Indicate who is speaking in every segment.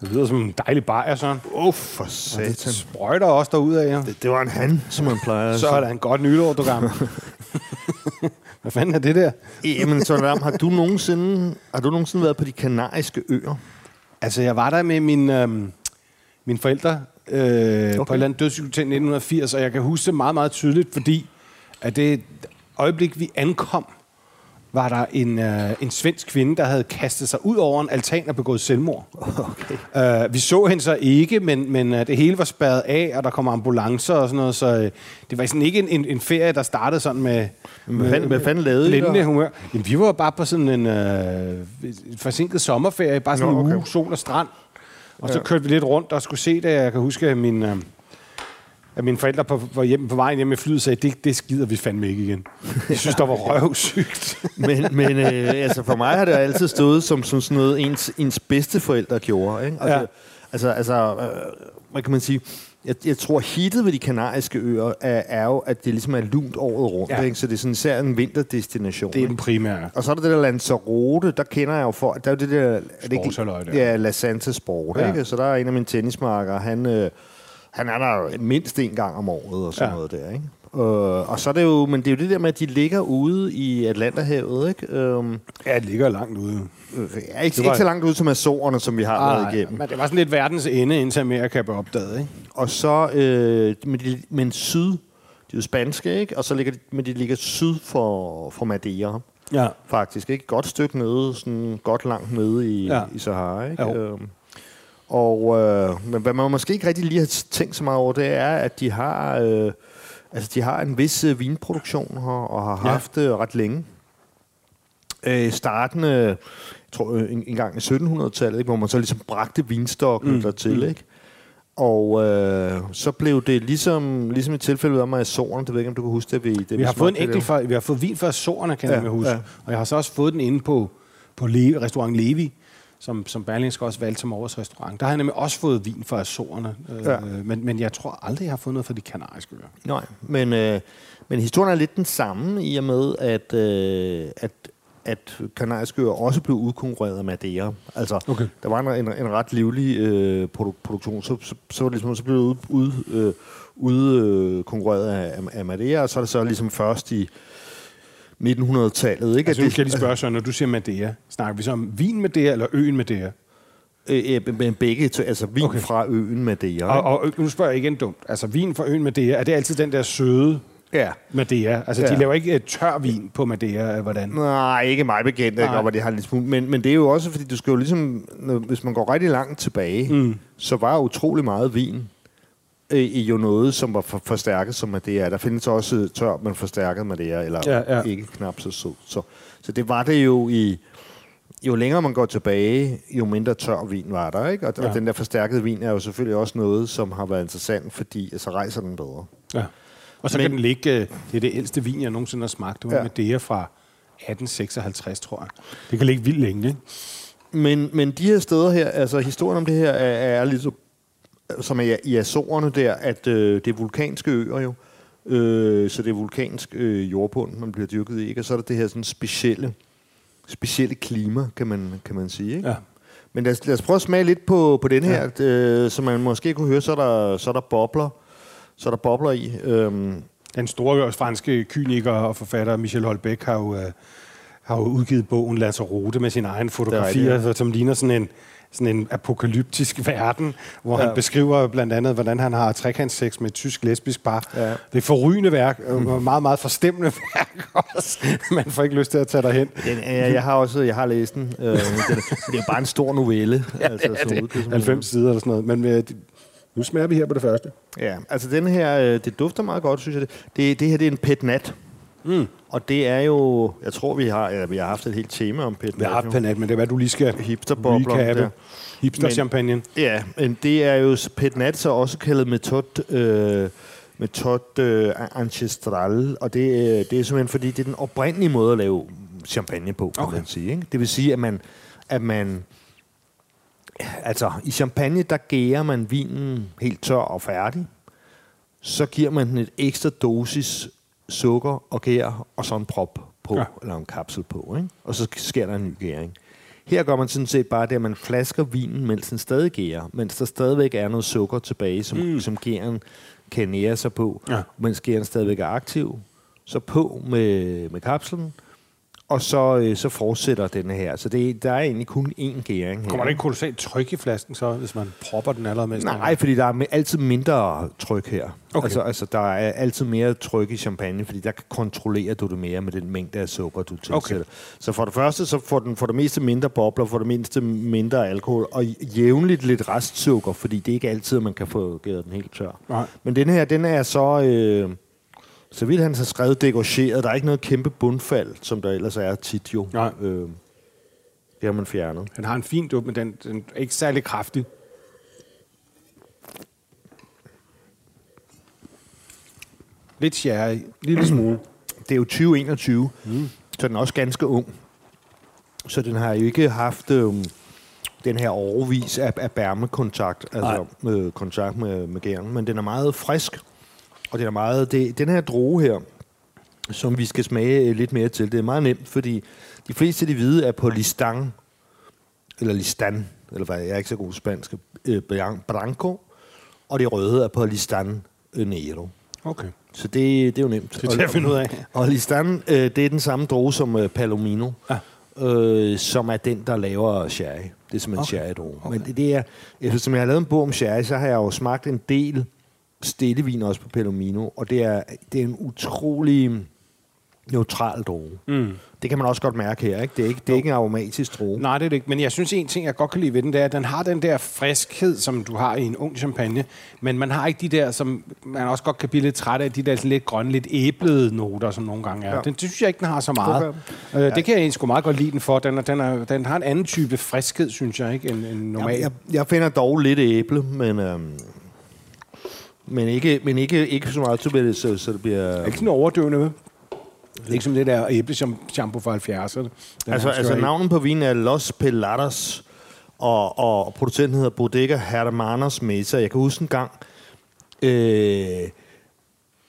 Speaker 1: Det lyder som en dejlig bajer, Søren.
Speaker 2: Åh, oh, for
Speaker 1: Det
Speaker 2: satan.
Speaker 1: sprøjter også derudad, ja.
Speaker 2: Det, det var en han, som man plejer.
Speaker 1: Så er der en godt nytår, du gammel. Hvad fanden er det der?
Speaker 2: Jamen, Søren Ram, har du nogensinde, har du nogensinde været på de kanariske øer?
Speaker 1: Altså, jeg var der med min, øhm, mine forældre øh, okay. på et eller andet dødscykel til 1980, og jeg kan huske det meget, meget tydeligt, fordi at det øjeblik, vi ankom, var der en, øh, en svensk kvinde, der havde kastet sig ud over en altan og begået selvmord. Okay. Øh, vi så hende så ikke, men, men øh, det hele var spærret af, og der kom ambulancer og sådan noget, så øh, det var sådan ikke en, en, en ferie, der startede sådan med,
Speaker 2: Hvad fanden, hvad fanden lavede I
Speaker 1: humør. Jamen, vi var bare på sådan en øh, forsinket sommerferie, bare sådan
Speaker 2: Nå,
Speaker 1: en
Speaker 2: okay.
Speaker 1: uge, sol og strand. Og så kørte vi lidt rundt og skulle se det. Jeg kan huske, at min... Øh, at mine forældre på, på, hjem, på vejen hjem med flyet sagde, det, det skider vi fandme ikke igen. Jeg synes, der var røvsygt.
Speaker 2: Men, men øh, altså for mig har det altid stået som, som sådan noget, ens, ens bedste forældre gjorde. Ikke? Altså,
Speaker 1: Ja.
Speaker 2: altså, altså øh, hvad kan man sige? Jeg, jeg tror, hittet ved de kanariske øer er, er jo, at det ligesom er lunt året rundt.
Speaker 1: Ja.
Speaker 2: Ikke? Så det er sådan især en vinterdestination.
Speaker 1: Det er den primære.
Speaker 2: Og så er der det der Lanzarote, der kender jeg jo for, der er jo det der... Er det ikke-. Ja, La Santa Sport,
Speaker 1: Ja.
Speaker 2: ikke? Så der er en af mine tennismarker, han, øh, han er der mindst en gang om året og sådan
Speaker 1: Ja.
Speaker 2: noget der, ikke? Øh, og så er det jo, men det er jo det der med, at de ligger ude i Atlanterhavet, ikke? Øhm,
Speaker 1: Ja, det ligger langt ude.
Speaker 2: øh, ja, ikke,
Speaker 1: Det var-
Speaker 2: ikke så langt ud som Azorerne, som vi har
Speaker 1: Ah,
Speaker 2: været igennem.
Speaker 1: men det var sådan lidt verdens ende, indtil Amerika blev opdaget, ikke?
Speaker 2: Og så, øh, men, de, men syd, de er jo spanske, ikke? Og så ligger de, men de ligger syd for, for Madeira.
Speaker 1: Ja.
Speaker 2: faktisk. Ikke? Godt stykke nede, sådan godt langt nede i,
Speaker 1: Ja.
Speaker 2: ja. i Sahara. Ikke?
Speaker 1: Jo.
Speaker 2: Øhm, og, øh, men hvad man måske ikke rigtig lige har tænkt så meget over, det er, at de har, øh, altså, de har en vis øh, vinproduktion her, og har
Speaker 1: Ja.
Speaker 2: haft det ret længe. Øh, startende, jeg tror øh, en, en gang i 1700-tallet, ikke? hvor man så ligesom bragte vinstokken
Speaker 1: Mm,
Speaker 2: dertil.
Speaker 1: mm.
Speaker 2: Ikke? Og øh, så blev det ligesom, ligesom i tilfældet om Azorerne, det ved jeg ikke, om du kan huske det. Vi, det
Speaker 1: Vi har fået en enkelt for, vi har fået vin fra Sorerne, kan jeg
Speaker 2: Ja,
Speaker 1: huske.
Speaker 2: ja.
Speaker 1: Og jeg har så også fået den inde på, på Le, restaurant Levi, som, som Berlingske også valgte som årets restaurant. Der har jeg nemlig også fået vin fra Sorerne. Øh,
Speaker 2: Ja.
Speaker 1: men, men jeg tror aldrig, jeg har fået noget fra de kanariske øer.
Speaker 2: Nej, men, øh, men historien er lidt den samme i og med, at, øh, at, at kanariske øer også blev udkonkurreret af Madeira. Altså,
Speaker 1: Okay.
Speaker 2: der var en, en, en ret livlig øh, produ- produktion, så, så, så, ligesom, så blev det ud, ud, øh, ud øh, konkurreret af, af Madeira, og så er det så ligesom først i 1900-tallet. Ikke?
Speaker 1: Altså, nu skal jeg lige spørge, Søren, når du siger Madeira, snakker vi så om vin Madeira eller øen Madeira?
Speaker 2: Øh, øh, men begge, altså vin
Speaker 1: Okay.
Speaker 2: fra øen Madeira.
Speaker 1: Og, og nu spørger jeg igen dumt. Altså, vin fra øen Madeira, er det altid den der søde
Speaker 2: ja.
Speaker 1: Madeira? Altså, de
Speaker 2: Ja.
Speaker 1: laver ikke uh, tør vin på Madeira, hvordan?
Speaker 2: Nej, ikke mig bekendt, ikke, hvor de har lidt smule. Men, men det er jo også, fordi du skal jo ligesom, hvis man går rigtig langt tilbage, mm. så var utrolig meget vin øh, i jo noget, som var for, forstærket som det er. Der findes også øh, tør, men forstærket med det er, eller
Speaker 1: Ja,
Speaker 2: ja, ikke knap så sød. Så, så det var det jo i... Jo længere man går tilbage, jo mindre tør vin var der, ikke? Og, ja. Og den der forstærkede vin er jo selvfølgelig også noget, som har været interessant, fordi så rejser den bedre.
Speaker 1: Ja. Og så
Speaker 2: Men-
Speaker 1: kan den ligge, øh, det er det ældste vin, jeg nogensinde har smagt. Det var. Ja. Madeira fra 1856, tror jeg. Det kan ligge vildt længe, ikke?
Speaker 2: Men, men de her steder her, altså historien om det her er, er ligesom, som er i Azorerne der, at øh, det er vulkanske øer jo. Øh, så det er vulkansk øh, jordbund, man bliver dyrket i, ikke? Og så er der det her sådan specielle, specielle klima, kan man, kan man sige, ikke?
Speaker 1: Ja.
Speaker 2: Men lad os, lad os prøve at smage lidt på, på den her, ja. øh, som man måske kunne høre, så er der, så er der bobler, så er der bobler i. Øhm,
Speaker 1: Den store franske kyniker og forfatter Michel Holbeck har jo, øh, har jo udgivet bogen Lanzarote med sine egne fotografier,
Speaker 2: rigtigt,
Speaker 1: ja. som ligner sådan en, sådan en apokalyptisk verden, hvor ja. Han beskriver blandt andet, hvordan han har trekantssex med et tysk lesbisk par.
Speaker 2: Ja.
Speaker 1: Det er forrygende værk, og meget, meget forstemmende værk også. Man får ikke lyst til at tage derhen.
Speaker 2: Den, jeg, jeg har også jeg har læst den. Øh, den det er bare en stor novelle. ja, altså, som
Speaker 1: det
Speaker 2: som
Speaker 1: 90 sider eller sådan noget. Men øh, det- nu smager vi her på det første.
Speaker 2: Ja, altså den her, øh, det dufter meget godt, synes jeg. Det, det, det her det er en pet nat.
Speaker 1: Mm.
Speaker 2: Og det er jo, jeg tror vi har, ja, vi har haft et helt tema om pet
Speaker 1: Vi har haft penat, men det er, hvad du lige skal
Speaker 2: Hipsterbobler,
Speaker 1: recappe.
Speaker 2: der.
Speaker 1: Hipster-champagne.
Speaker 2: Ja, men det er jo pet nat, så også kaldet metode, øh, metode øh, ancestral, og det, øh, det er simpelthen fordi, det er den oprindelige måde at lave champagne på, kan
Speaker 1: Okay.
Speaker 2: man sige. Ikke? Det vil sige, at man, at man altså i champagne, der gærer man vinen helt tør og færdig. Så giver man den et ekstra dosis sukker og gær, og så en prop på,
Speaker 1: Ja.
Speaker 2: eller en kapsel på. Ikke? Og så sker der en ny gæring. Her gør man sådan set bare det, at man flasker vinen, mens den stadig gærer, mens der stadigvæk er noget sukker tilbage, som, mm. som gæren kan nære sig på,
Speaker 1: Ja.
Speaker 2: mens gæren stadigvæk er aktiv. Så på med, med kapslen, og så, øh, så fortsætter den her. Så det, der er egentlig kun én gæring her.
Speaker 1: Kommer der ikke kolossalt tryk i flasken så, hvis man propper den allerede med?
Speaker 2: Nej, fordi der er altid mindre tryk her.
Speaker 1: Okay.
Speaker 2: Altså, altså, der er altid mere tryk i champagne, fordi der kontrollerer du det mere med den mængde af sukker, du tilsætter.
Speaker 1: Okay.
Speaker 2: Så for det første, så får den for det meste mindre bobler, for det mindste mindre alkohol, og jævnligt lidt restsukker, fordi det er ikke altid, man kan få gæret den helt tør.
Speaker 1: Nej.
Speaker 2: Men den her, den er så... Øh, så vidt han har skrevet degorgeret. Der er ikke noget kæmpe bundfald, som der ellers er tit jo.
Speaker 1: Nej.
Speaker 2: Øh, det har man fjernet.
Speaker 1: Den har en fin duft, men den, den er ikke særlig kraftig. Lidt sherry, lille smule.
Speaker 2: Det er jo 2021, mm. så den er også ganske ung. Så den har jo ikke haft øhm, den her overvis af, af bærmekontakt, altså øh, kontakt med, med gæren, men den er meget frisk, og den er meget, det, den her droge her, som vi skal smage øh, lidt mere til, det er meget nemt, fordi de fleste de hvide er på listang, eller listan, eller hvad, jeg er ikke så god spansk, øh, blanco, og det røde er på listan øh, negro.
Speaker 1: Okay.
Speaker 2: Så det, det er jo nemt.
Speaker 1: Det er til at finde ud af.
Speaker 2: Og Listan, øh, det er den samme droge som øh, Palomino,
Speaker 1: Ja.
Speaker 2: øh, som er den, der laver sherry. Det er simpelthen
Speaker 1: okay.
Speaker 2: sherry-droge. Okay. Men det, det er, eftersom jeg har lavet en bog om sherry, så har jeg jo smagt en del stillevin også på Palomino, og det er, det er en utrolig neutral droge.
Speaker 1: Mm.
Speaker 2: Det kan man også godt mærke her, ikke? Det er ikke, det er ikke en aromatisk droge.
Speaker 1: Nej, det er det ikke. Men jeg synes, en ting, jeg godt kan lide ved den, det er, at den har den der friskhed, som du har i en ung champagne. Men man har ikke de der, som man også godt kan blive lidt træt af, de der lidt grønne, lidt æblede noter, som nogle gange er. Ja.
Speaker 2: Ja.
Speaker 1: Den det synes jeg ikke, den har så meget.
Speaker 2: Okay.
Speaker 1: Øh, det kan jeg egentlig sgu meget godt lide den for. Den, er, den, er, den har en anden type friskhed, synes jeg, ikke, end, end normalt.
Speaker 2: Jeg, jeg, jeg finder dog lidt æble, men, øhm, men, ikke, men ikke, ikke så meget, bliver det, så, så det bliver...
Speaker 1: Ikke sådan overdøvende, vel? Ikke som det der æbleshampoo fra 70'erne. Den
Speaker 2: Altså, altså navnet på vinen er Los Peladas, og, og producenten hedder Bodega Hermanos Mesa. Jeg kan huske en gang, øh,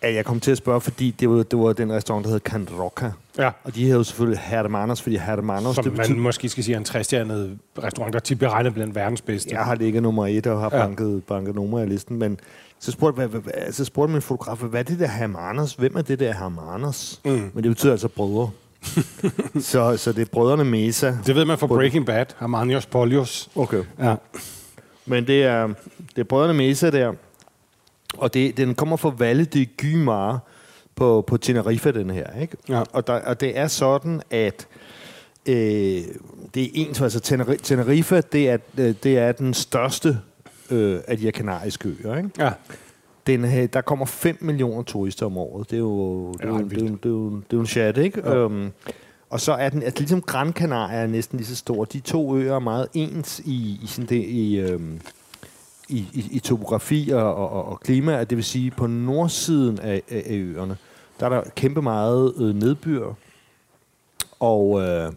Speaker 2: at jeg kom til at spørge, fordi det var, det var den restaurant, der hed Can Roca.
Speaker 1: Ja.
Speaker 2: Og de havde jo selvfølgelig Hermanos, fordi Hermanos...
Speaker 1: Som
Speaker 2: det
Speaker 1: man
Speaker 2: betyder,
Speaker 1: måske skal sige er en træstjernet restaurant, der tit bliver regnet blandt verdens bedste.
Speaker 2: jeg har ligget nummer et og har
Speaker 1: Ja.
Speaker 2: banket, banket nummer i listen, men så spurgte, hvad, hvad, så spurgte min fotograf, hvad er det der Hermanos? Hvem er det der Hermanos? Mm. Men det betyder altså brødre. så, så det er brødrene Mesa.
Speaker 1: Det ved man fra Breaking Bad. Armanios Polios.
Speaker 2: Okay.
Speaker 1: Ja.
Speaker 2: Men det er, det er brødrene Mesa der. Og det, den kommer fra Valle de Gymar på, på Tenerife, den her. Ikke?
Speaker 1: Ja.
Speaker 2: Og, der, og det er sådan, at øh, det er ens, altså Teneri- Tenerife, det er, øh, det er den største øh, af de her kanariske øer. Ikke?
Speaker 1: ja.
Speaker 2: Den, her- der kommer 5 millioner turister om året. Det er jo, det er jo, det er jo, det er jo, det er jo en chat, ikke?
Speaker 1: Ja.
Speaker 2: Øhm, og så er den, altså ligesom Gran Canaria er næsten lige så stor. De to øer er meget ens i, i, sådan det, i, øhm, i, i, i topografi og, og, og, klima. Det vil sige, på nordsiden af, af, af øerne, der er der kæmpe meget øh, nedbyr. Og, øh,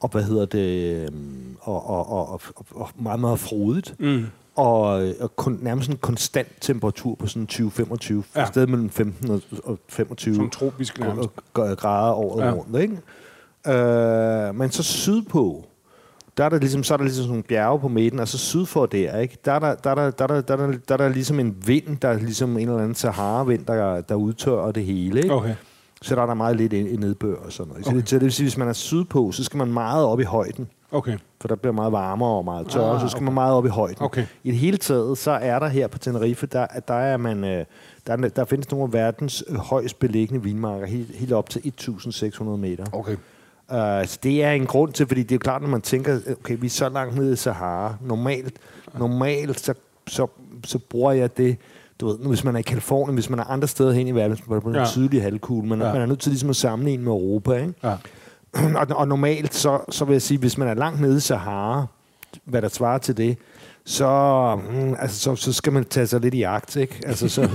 Speaker 2: og hvad hedder det? øhm, Og, og, og, og, og meget, meget frodigt
Speaker 1: Mm.
Speaker 2: Og, og kun, nærmest en konstant temperatur på sådan 20-25,
Speaker 1: Ja.
Speaker 2: ja. sted mellem 15 og, og 25
Speaker 1: Som tropisk nærmest.
Speaker 2: gra- grader året
Speaker 1: Ja.
Speaker 2: rundt. Ikke? Øh, men så sydpå, der er der ligesom, så er der ligesom sådan nogle bjerge på midten, og så syd for der, ikke? Der, er der, der, er der, der, er der, der, er der, der er der ligesom en vind, der er ligesom en eller anden Sahara-vind, der, der udtørrer det hele. Ikke?
Speaker 1: Okay.
Speaker 2: Så der er der meget lidt nedbør og sådan noget. Så,
Speaker 1: Okay.
Speaker 2: det, så det vil sige, hvis man er sydpå, så skal man meget op i højden.
Speaker 1: Okay.
Speaker 2: for der bliver meget varmere og meget tørre,
Speaker 1: Ah,
Speaker 2: så skal man meget op i højden.
Speaker 1: Okay.
Speaker 2: I det hele taget, så er der her på Tenerife, der, der, er man, øh, der, er- der findes nogle af verdens øh, højst beliggende vinmarker, helt, helt op til 1.600 meter.
Speaker 1: Okay.
Speaker 2: Uh, så det er en grund til, fordi det er jo klart, når man tænker, okay, vi er så langt nede i Sahara. Normalt, normalt så, så, så bruger jeg det, du ved, hvis man er i Kalifornien, hvis man er andre steder hen i verden, er på den
Speaker 1: Ja.
Speaker 2: sydlige halvkugle, man,
Speaker 1: ja.
Speaker 2: man er nødt til ligesom at sammenligne med Europa, ikke?
Speaker 1: Ja.
Speaker 2: og, og normalt, så, så vil jeg sige, hvis man er langt nede i Sahara, hvad der svarer til det, så, mm, altså, så, så skal man tage sig lidt i agt, ikke? Altså, så,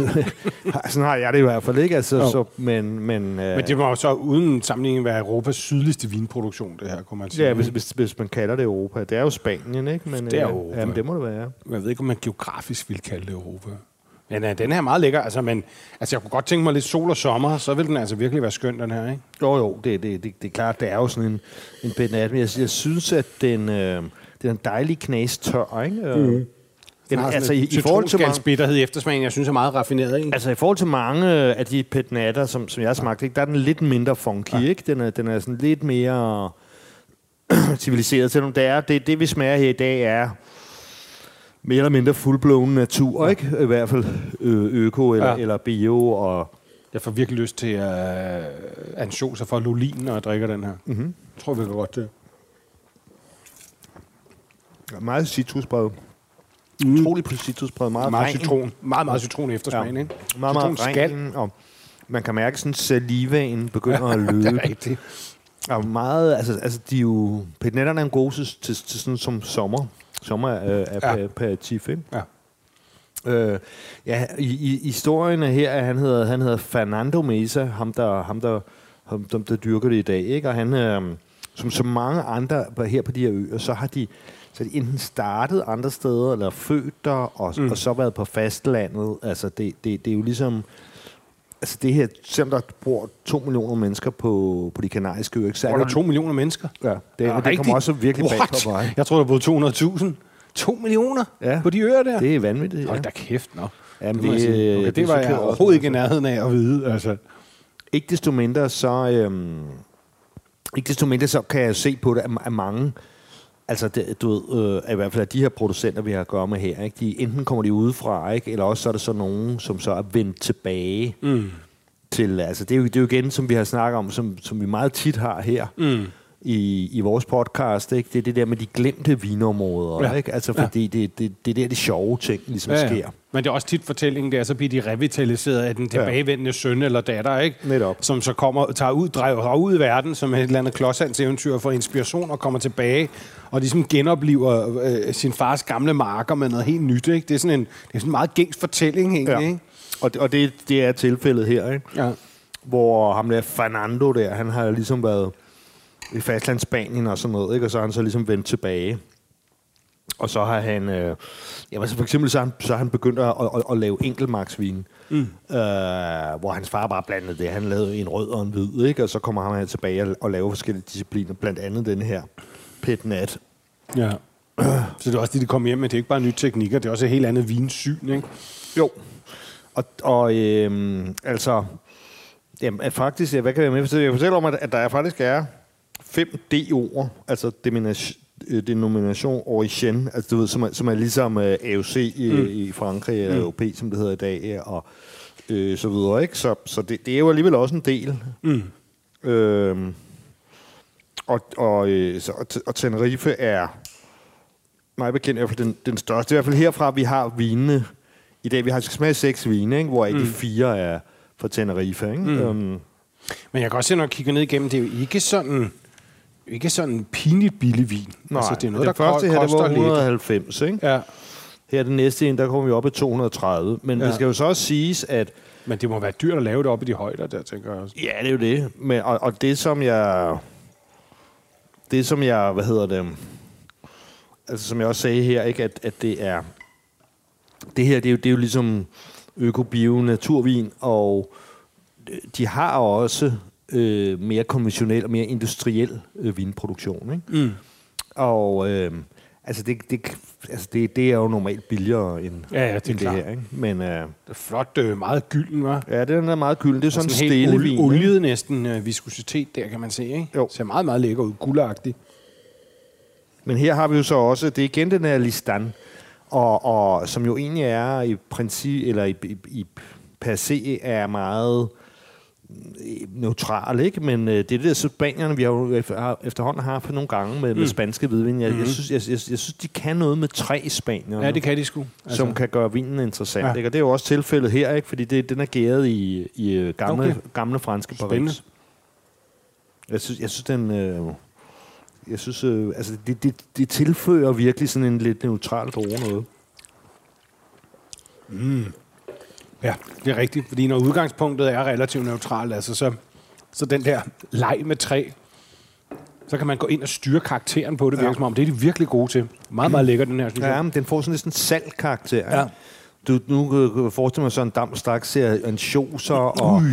Speaker 2: sådan har jeg det i hvert fald, ikke? Altså, så, men, men, øh,
Speaker 1: Men det må jo så uden sammenligning være Europas sydligste vinproduktion, det her, kunne man sige.
Speaker 2: Ja, hvis, hvis, hvis man kalder det Europa. Det er jo Spanien, ikke? Men,
Speaker 1: Det er
Speaker 2: øh,
Speaker 1: Europa.
Speaker 2: Jamen, det må det være.
Speaker 1: Jeg ved ikke, om man geografisk vil kalde det Europa. Men uh, den her er meget lækker. Altså, men, altså, jeg kunne godt tænke mig lidt sol og sommer, så vil den altså virkelig være skøn, den her, ikke?
Speaker 2: Jo, jo, det, det, det, det er klart, det er jo sådan en, en benat, men jeg, jeg synes, at den, øh, den er en dejlig knas tør, ikke? Mm.
Speaker 1: Den har
Speaker 2: altså, i, i, forhold til mange,
Speaker 1: citronskалsbitterhed i eftersmagen, jeg synes er meget raffineret, ikke?
Speaker 2: altså, i forhold til mange af de petnatter, som, som jeg har smagt, ikke, der er den lidt mindre funky, ja. ikke? Den er, den er sådan lidt mere civiliseret, selvom det er, det, det vi smager her i dag er mere eller mindre fuldblåen natur, ja. ikke? I hvert fald øh, øko eller,
Speaker 1: Ja.
Speaker 2: ja. eller bio, og
Speaker 1: Jeg får virkelig lyst til uh, ansjoser for lolin, når jeg drikker den her. Mm-hmm. Jeg tror, vi kan godt det.
Speaker 2: meget citruspræget. Mm. Utrolig på citruspræget, meget,
Speaker 1: Meget citron. Meget, meget citron eftersmagen,
Speaker 2: Ja.
Speaker 1: ikke?
Speaker 2: Meget, meget ren, og man kan mærke sådan salivaen begynder at
Speaker 1: Det
Speaker 2: løbe.
Speaker 1: er rigtigt.
Speaker 2: Og meget, altså, altså de er jo, petnetterne er en god til, til, til sådan som sommer, sommer øh,
Speaker 1: Ja.
Speaker 2: aperitif, ikke?
Speaker 1: Ja.
Speaker 2: Øh, ja, i, i historien er her, han hedder, han hedder Fernando Mesa, ham der, ham der, ham, der, der dyrker det i dag, ikke? Og han, øh, som så mange andre her på de her øer, så har de, så de enten startet andre steder, eller født der, og, mm. og så været på fastlandet. Altså, det, det, det er jo ligesom... Altså det her, selvom der bor to millioner mennesker på, på de kanariske øer, så er
Speaker 1: er
Speaker 2: der
Speaker 1: to millioner mennesker?
Speaker 2: Ja, det, ja, det kommer også virkelig bag på mig.
Speaker 1: Jeg tror, der boede 200.000. 2 millioner
Speaker 2: Ja.
Speaker 1: på de øer der?
Speaker 2: Det er vanvittigt, ja.
Speaker 1: Hold da kæft, nå.
Speaker 2: Jamen, det-
Speaker 1: sige. okay,
Speaker 2: det
Speaker 1: det, var jeg overhovedet ikke i nærheden af at vide. Altså.
Speaker 2: Ikke desto mindre, så... Øhm, ikke desto mindre, så kan jeg se på det, at mange... Altså, det, du ved, øh, i hvert fald af de her producenter, vi har at gøre med her, ikke? De, enten kommer de udefra, ikke? eller også så er der så nogen, som så er vendt tilbage
Speaker 1: Mm.
Speaker 2: til... Altså, det er, jo, det er jo igen, som vi har snakket om, som, som vi meget tit har her
Speaker 1: Mm.
Speaker 2: I, i vores podcast, ikke? det er det der med de glemte vinområder.
Speaker 1: Ja.
Speaker 2: Ja. Ikke? Altså, fordi ja. det, det, det er der, de sjove ting ligesom
Speaker 1: Ja,
Speaker 2: ja,
Speaker 1: ja.
Speaker 2: sker.
Speaker 1: Men det er også tit fortællingen der, så bliver de revitaliseret af den tilbagevendende søn eller datter, ikke?
Speaker 2: Netop.
Speaker 1: Som så kommer, tager ud, drejer ud i verden som et eller andet klodshands eventyr for inspiration og kommer tilbage og ligesom genoplever øh, sin fars gamle marker med noget helt nyt, ikke? Det er sådan en, det er sådan en meget gængs fortælling, egentlig,
Speaker 2: Ja.
Speaker 1: ikke?
Speaker 2: Og, det, og det, det er tilfældet her, ikke?
Speaker 1: Ja.
Speaker 2: hvor ham der Fernando der, han har ligesom været i fastland Spanien og sådan noget, ikke? og så har han så ligesom vendt tilbage. Og så har han, øh, jamen altså for eksempel så har han, så har han begyndt at, at, at lave enkeltmarksvin, mm. øh, hvor hans far bare blandede det. Han lavede en rød og en hvid, ikke? og så kommer han her tilbage og, og laver forskellige discipliner, blandt andet den her Pet Nat.
Speaker 1: ja. Så det er også det, de kommer hjem med. Det er ikke bare nye teknikker, det er også et helt andet vinsyn, ikke?
Speaker 2: Jo. Og, og øhm, altså, jamen, at faktisk, ja, hvad kan jeg med? Jeg kan fortælle om, at, at der faktisk er fem D-ord, altså denomination, øh, denomination origine, altså du ved, som er, som er ligesom øh, AOC i, mm. i Frankrig, eller mm. AOP, som det hedder i dag, og øh, så videre, ikke? Så, så det, det er jo alligevel også en del.
Speaker 1: Mm.
Speaker 2: Øhm, og, og, øh, så, og, og Tenerife er mig bekendt i hvert fald den, den største. I hvert fald herfra, vi har vinene. I dag, vi har smage seks vine, ikke? hvor mm. de fire er fra Tenerife. Ikke? Mm. Øhm,
Speaker 1: Men jeg kan også se, når jeg kigger ned igennem, det er jo ikke sådan, ikke sådan pinligt billig vin.
Speaker 2: nej,
Speaker 1: altså, det er noget,
Speaker 2: den
Speaker 1: der
Speaker 2: første her, det var
Speaker 1: lidt.
Speaker 2: 190, ikke?
Speaker 1: Ja,
Speaker 2: Her den næste en, der kommer vi op i 230. Men. Ja. det skal jo så også siges, at
Speaker 1: men det må være dyrt at lave det op i de højder, der tænker jeg også.
Speaker 2: Ja, det er jo det. Men, og, og det som jeg... Det som jeg, hvad hedder det... Altså som jeg også sagde her, ikke, at, at det er... Det her, det er jo, det er jo ligesom økobio naturvin, og de har også øh, mere konventionel og mere industriel øh, vinproduktion. Ikke?
Speaker 1: Mm.
Speaker 2: Og øh, altså, det, det, altså det, det er jo normalt billigere end,
Speaker 1: Ja, ja, det
Speaker 2: end det her. Ikke? Men øh,
Speaker 1: Det er flot, øh, meget gylden, var.
Speaker 2: ja, det er meget gylden. Det er sådan en
Speaker 1: Sådan
Speaker 2: stille
Speaker 1: helt
Speaker 2: vin.
Speaker 1: oliet næsten øh, viskositet der, kan man se. Ikke?
Speaker 2: Jo.
Speaker 1: Ser meget, meget lækker ud. Guldagtig.
Speaker 2: Men her har vi jo så også, det er igen den her Listan, og, og som jo egentlig er i princip, eller i, i, i per se er meget øh, neutral, ikke? Men øh, det er det der Spanierne, vi har jo efterhånden haft nogle gange med, mm. med spanske hvidvin. Jeg, mm-hmm. jeg, synes, jeg, jeg, jeg synes, de kan noget med tre spanier,
Speaker 1: Ja, det kan de sgu. Altså,
Speaker 2: som kan gøre vinen interessant.
Speaker 1: Ja.
Speaker 2: Ikke? Og det er jo også tilfældet her, ikke? fordi det, den er gæret i, i øh, gamle,
Speaker 1: Okay.
Speaker 2: gamle franske Paris.
Speaker 1: Spændende.
Speaker 2: Jeg synes, jeg synes den... Øh, jeg synes, øh, altså, det, det, det tilfører virkelig sådan en lidt neutral drone noget.
Speaker 1: Ja, det er rigtigt. Fordi når udgangspunktet er relativt neutralt, altså så, så den der leg med træ, så kan man gå ind og styre karakteren på det, virker som om. Det er de virkelig gode til. Meget, meget lækker, den her, synes
Speaker 2: Ja,
Speaker 1: jeg.
Speaker 2: men den får sådan næsten salgkarakter.
Speaker 1: Ja.
Speaker 2: Ja. Du, nu kan jeg forestille mig sådan en dam straks ser ansjoser og,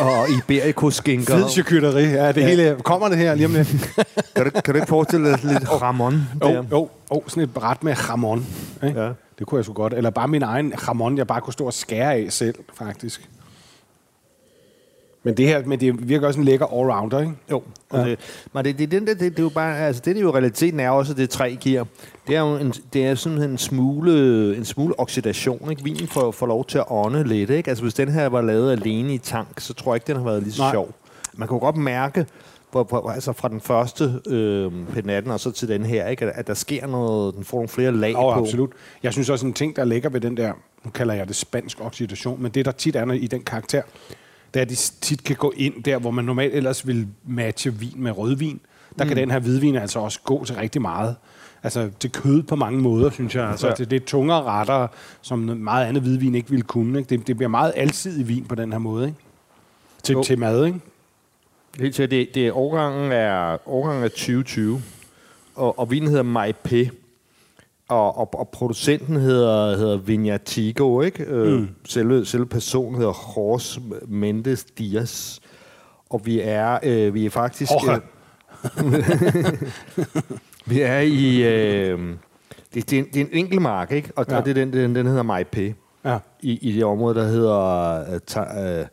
Speaker 2: og iberikoskinker.
Speaker 1: Fed charcuterie. Ja, det hele kommer det her lige om lidt.
Speaker 2: Kan du, kan du ikke forestille dig lidt ramon?
Speaker 1: Jo, jo, jo, sådan et bræt med jamon. Ikke?
Speaker 2: Ja.
Speaker 1: Det kunne jeg sgu godt. Eller bare min egen jamon, jeg bare kunne stå og skære af selv, faktisk. Men det her men det virker også en lækker allrounder, ikke?
Speaker 2: Jo,
Speaker 1: Ja.
Speaker 2: det, men det, det, det, det, det, er jo bare, altså det, det er jo realiteten er også, at det træ giver. Det er jo en, det er sådan en smule, en smule oxidation, ikke? Vinen får, får lov til at ånde lidt, ikke? Altså hvis den her var lavet alene i tank, så tror jeg ikke, den har været lige så
Speaker 1: Nej.
Speaker 2: sjov. Man kan jo godt mærke, på, på, altså fra den første øh, P18 og så til den her, ikke? At, at der sker noget, den får nogle flere lag
Speaker 1: Og
Speaker 2: på.
Speaker 1: absolut. Jeg synes også, en ting, der ligger ved den der, nu kalder jeg det spansk oxidation, men det, der tit er i den karakter, det er, at de tit kan gå ind der, hvor man normalt ellers vil matche vin med rødvin. Der mm. kan den her hvidvin altså også gå til rigtig meget. Altså til kød på mange måder, synes jeg. Altså,
Speaker 2: Ja.
Speaker 1: ja. det, det er tungere retter, som meget andet hvidvin ikke ville kunne. Ikke? Det, det bliver meget alsidig vin på den her måde. Ikke? Til,
Speaker 2: Jo.
Speaker 1: til mad, ikke?
Speaker 2: Helt til, det, det er årgangen er, årgangen er 2020, og, og vinen hedder Maipé, og, og, og producenten hedder, hedder Vignatigo, ikke? Øh,
Speaker 1: Mm.
Speaker 2: selve, selve personen hedder Jorge Mendes Diaz, og vi er, øh, vi er faktisk... Øh, vi er i... Øh, det, det, er en, det er en enkelt mark, ikke? Og,
Speaker 1: Ja.
Speaker 2: og det er den, den, den hedder Maipé
Speaker 1: Ja.
Speaker 2: i, i det område, der hedder uh, ta, uh,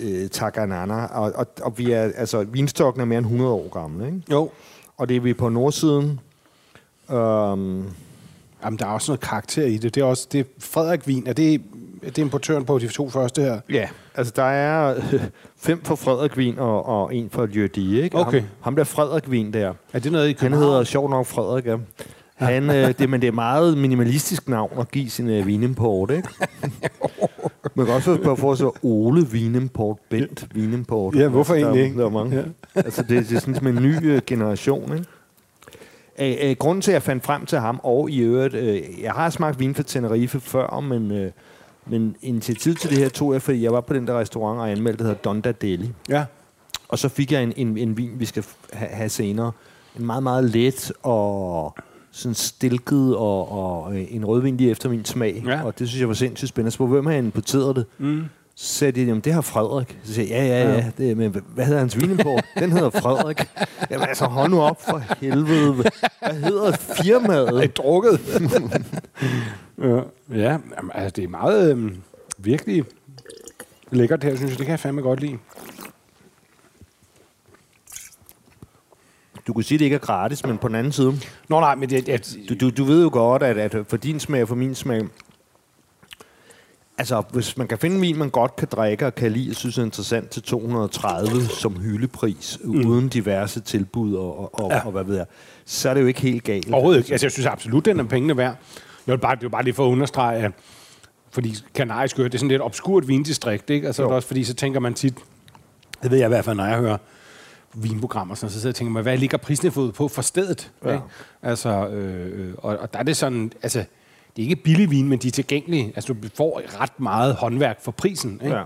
Speaker 2: uh, Taganana. Og, og, og vi er, altså, vinstokken er mere end 100 år gammel, ikke?
Speaker 1: Jo.
Speaker 2: Og det er vi på nordsiden. Um,
Speaker 1: Jamen, der er også noget karakter i det. Det er også det er Frederik Vin. Er det, er det importøren på de to første her?
Speaker 2: ja, altså der er øh, fem for Frederik Vin og, og en for Jørdi, ikke?
Speaker 1: Okay.
Speaker 2: Ham, ham der Frederik Vin der,
Speaker 1: Er det noget i
Speaker 2: han hedder sjovt nok Frederik, ja. Han, øh, det, men det er meget minimalistisk navn at give sin øh, vinimport, ikke? Man kan også bare forestille sig Ole Vinimport, Bent Vinimport.
Speaker 1: Ja, hvorfor
Speaker 2: Altså,
Speaker 1: egentlig ikke?
Speaker 2: Der er mange.
Speaker 1: Ja.
Speaker 2: altså, det, det er sådan som en ny øh, generation, ikke? Æ, øh, grunden til, at jeg fandt frem til ham, og i øvrigt, øh, jeg har smagt vin fra Tenerife før, men, øh, men initiativ til det her tog jeg, fordi jeg var på den der restaurant og anmeldte, der hedder Donda Deli.
Speaker 1: Ja.
Speaker 2: Og så fik jeg en, en, en vin, vi skal ha- have senere. En meget, meget let og sådan stilket og, og øh, en rødvin lige efter min smag.
Speaker 1: Ja.
Speaker 2: Og det synes jeg var sindssygt spændende. Så hvem har importeret det?
Speaker 1: Mm.
Speaker 2: Så sagde de, jamen det har Frederik. Så sagde jeg, ja, ja,
Speaker 1: Ja.
Speaker 2: Det, men hva- hvad hedder hans vinimport? Den hedder Frederik. Jamen altså, hold nu op for helvede. Hvad hedder firmaet?
Speaker 1: Er drukket? ja, ja jamen, altså, det er meget øhm, virkelig lækkert her, synes jeg. Det kan jeg fandme godt lide.
Speaker 2: Du kunne sige, at det ikke er gratis, men på den anden side,
Speaker 1: Nå nej, men det, det,
Speaker 2: Du, du, du ved jo godt, at, at for din smag og for min smag, altså hvis man kan finde en vin, man godt kan drikke og kan lide, og synes er interessant til 230 som hyldepris, mm. uden diverse tilbud og, og,
Speaker 1: Ja.
Speaker 2: og hvad ved jeg, så er det jo ikke helt galt.
Speaker 1: overhovedet ikke. Altså, jeg synes absolut, den er pengene værd. Jeg vil bare, det er bare lige for at understrege, at fordi kanarisk øer, det er sådan lidt obskurt vindistrikt, ikke? Altså,
Speaker 2: Jo.
Speaker 1: det er også fordi, så tænker man tit, det ved jeg i hvert fald, når jeg hører vinprogrammer, sådan, så sidder jeg og tænker man, hvad ligger prisniveauet på for stedet?
Speaker 2: Ja.
Speaker 1: Ikke? Altså, øh, øh, og, og der er det sådan, altså, det er ikke billig vin, men de er tilgængelige. Altså, du får ret meget håndværk for prisen. Ikke?
Speaker 2: Ja.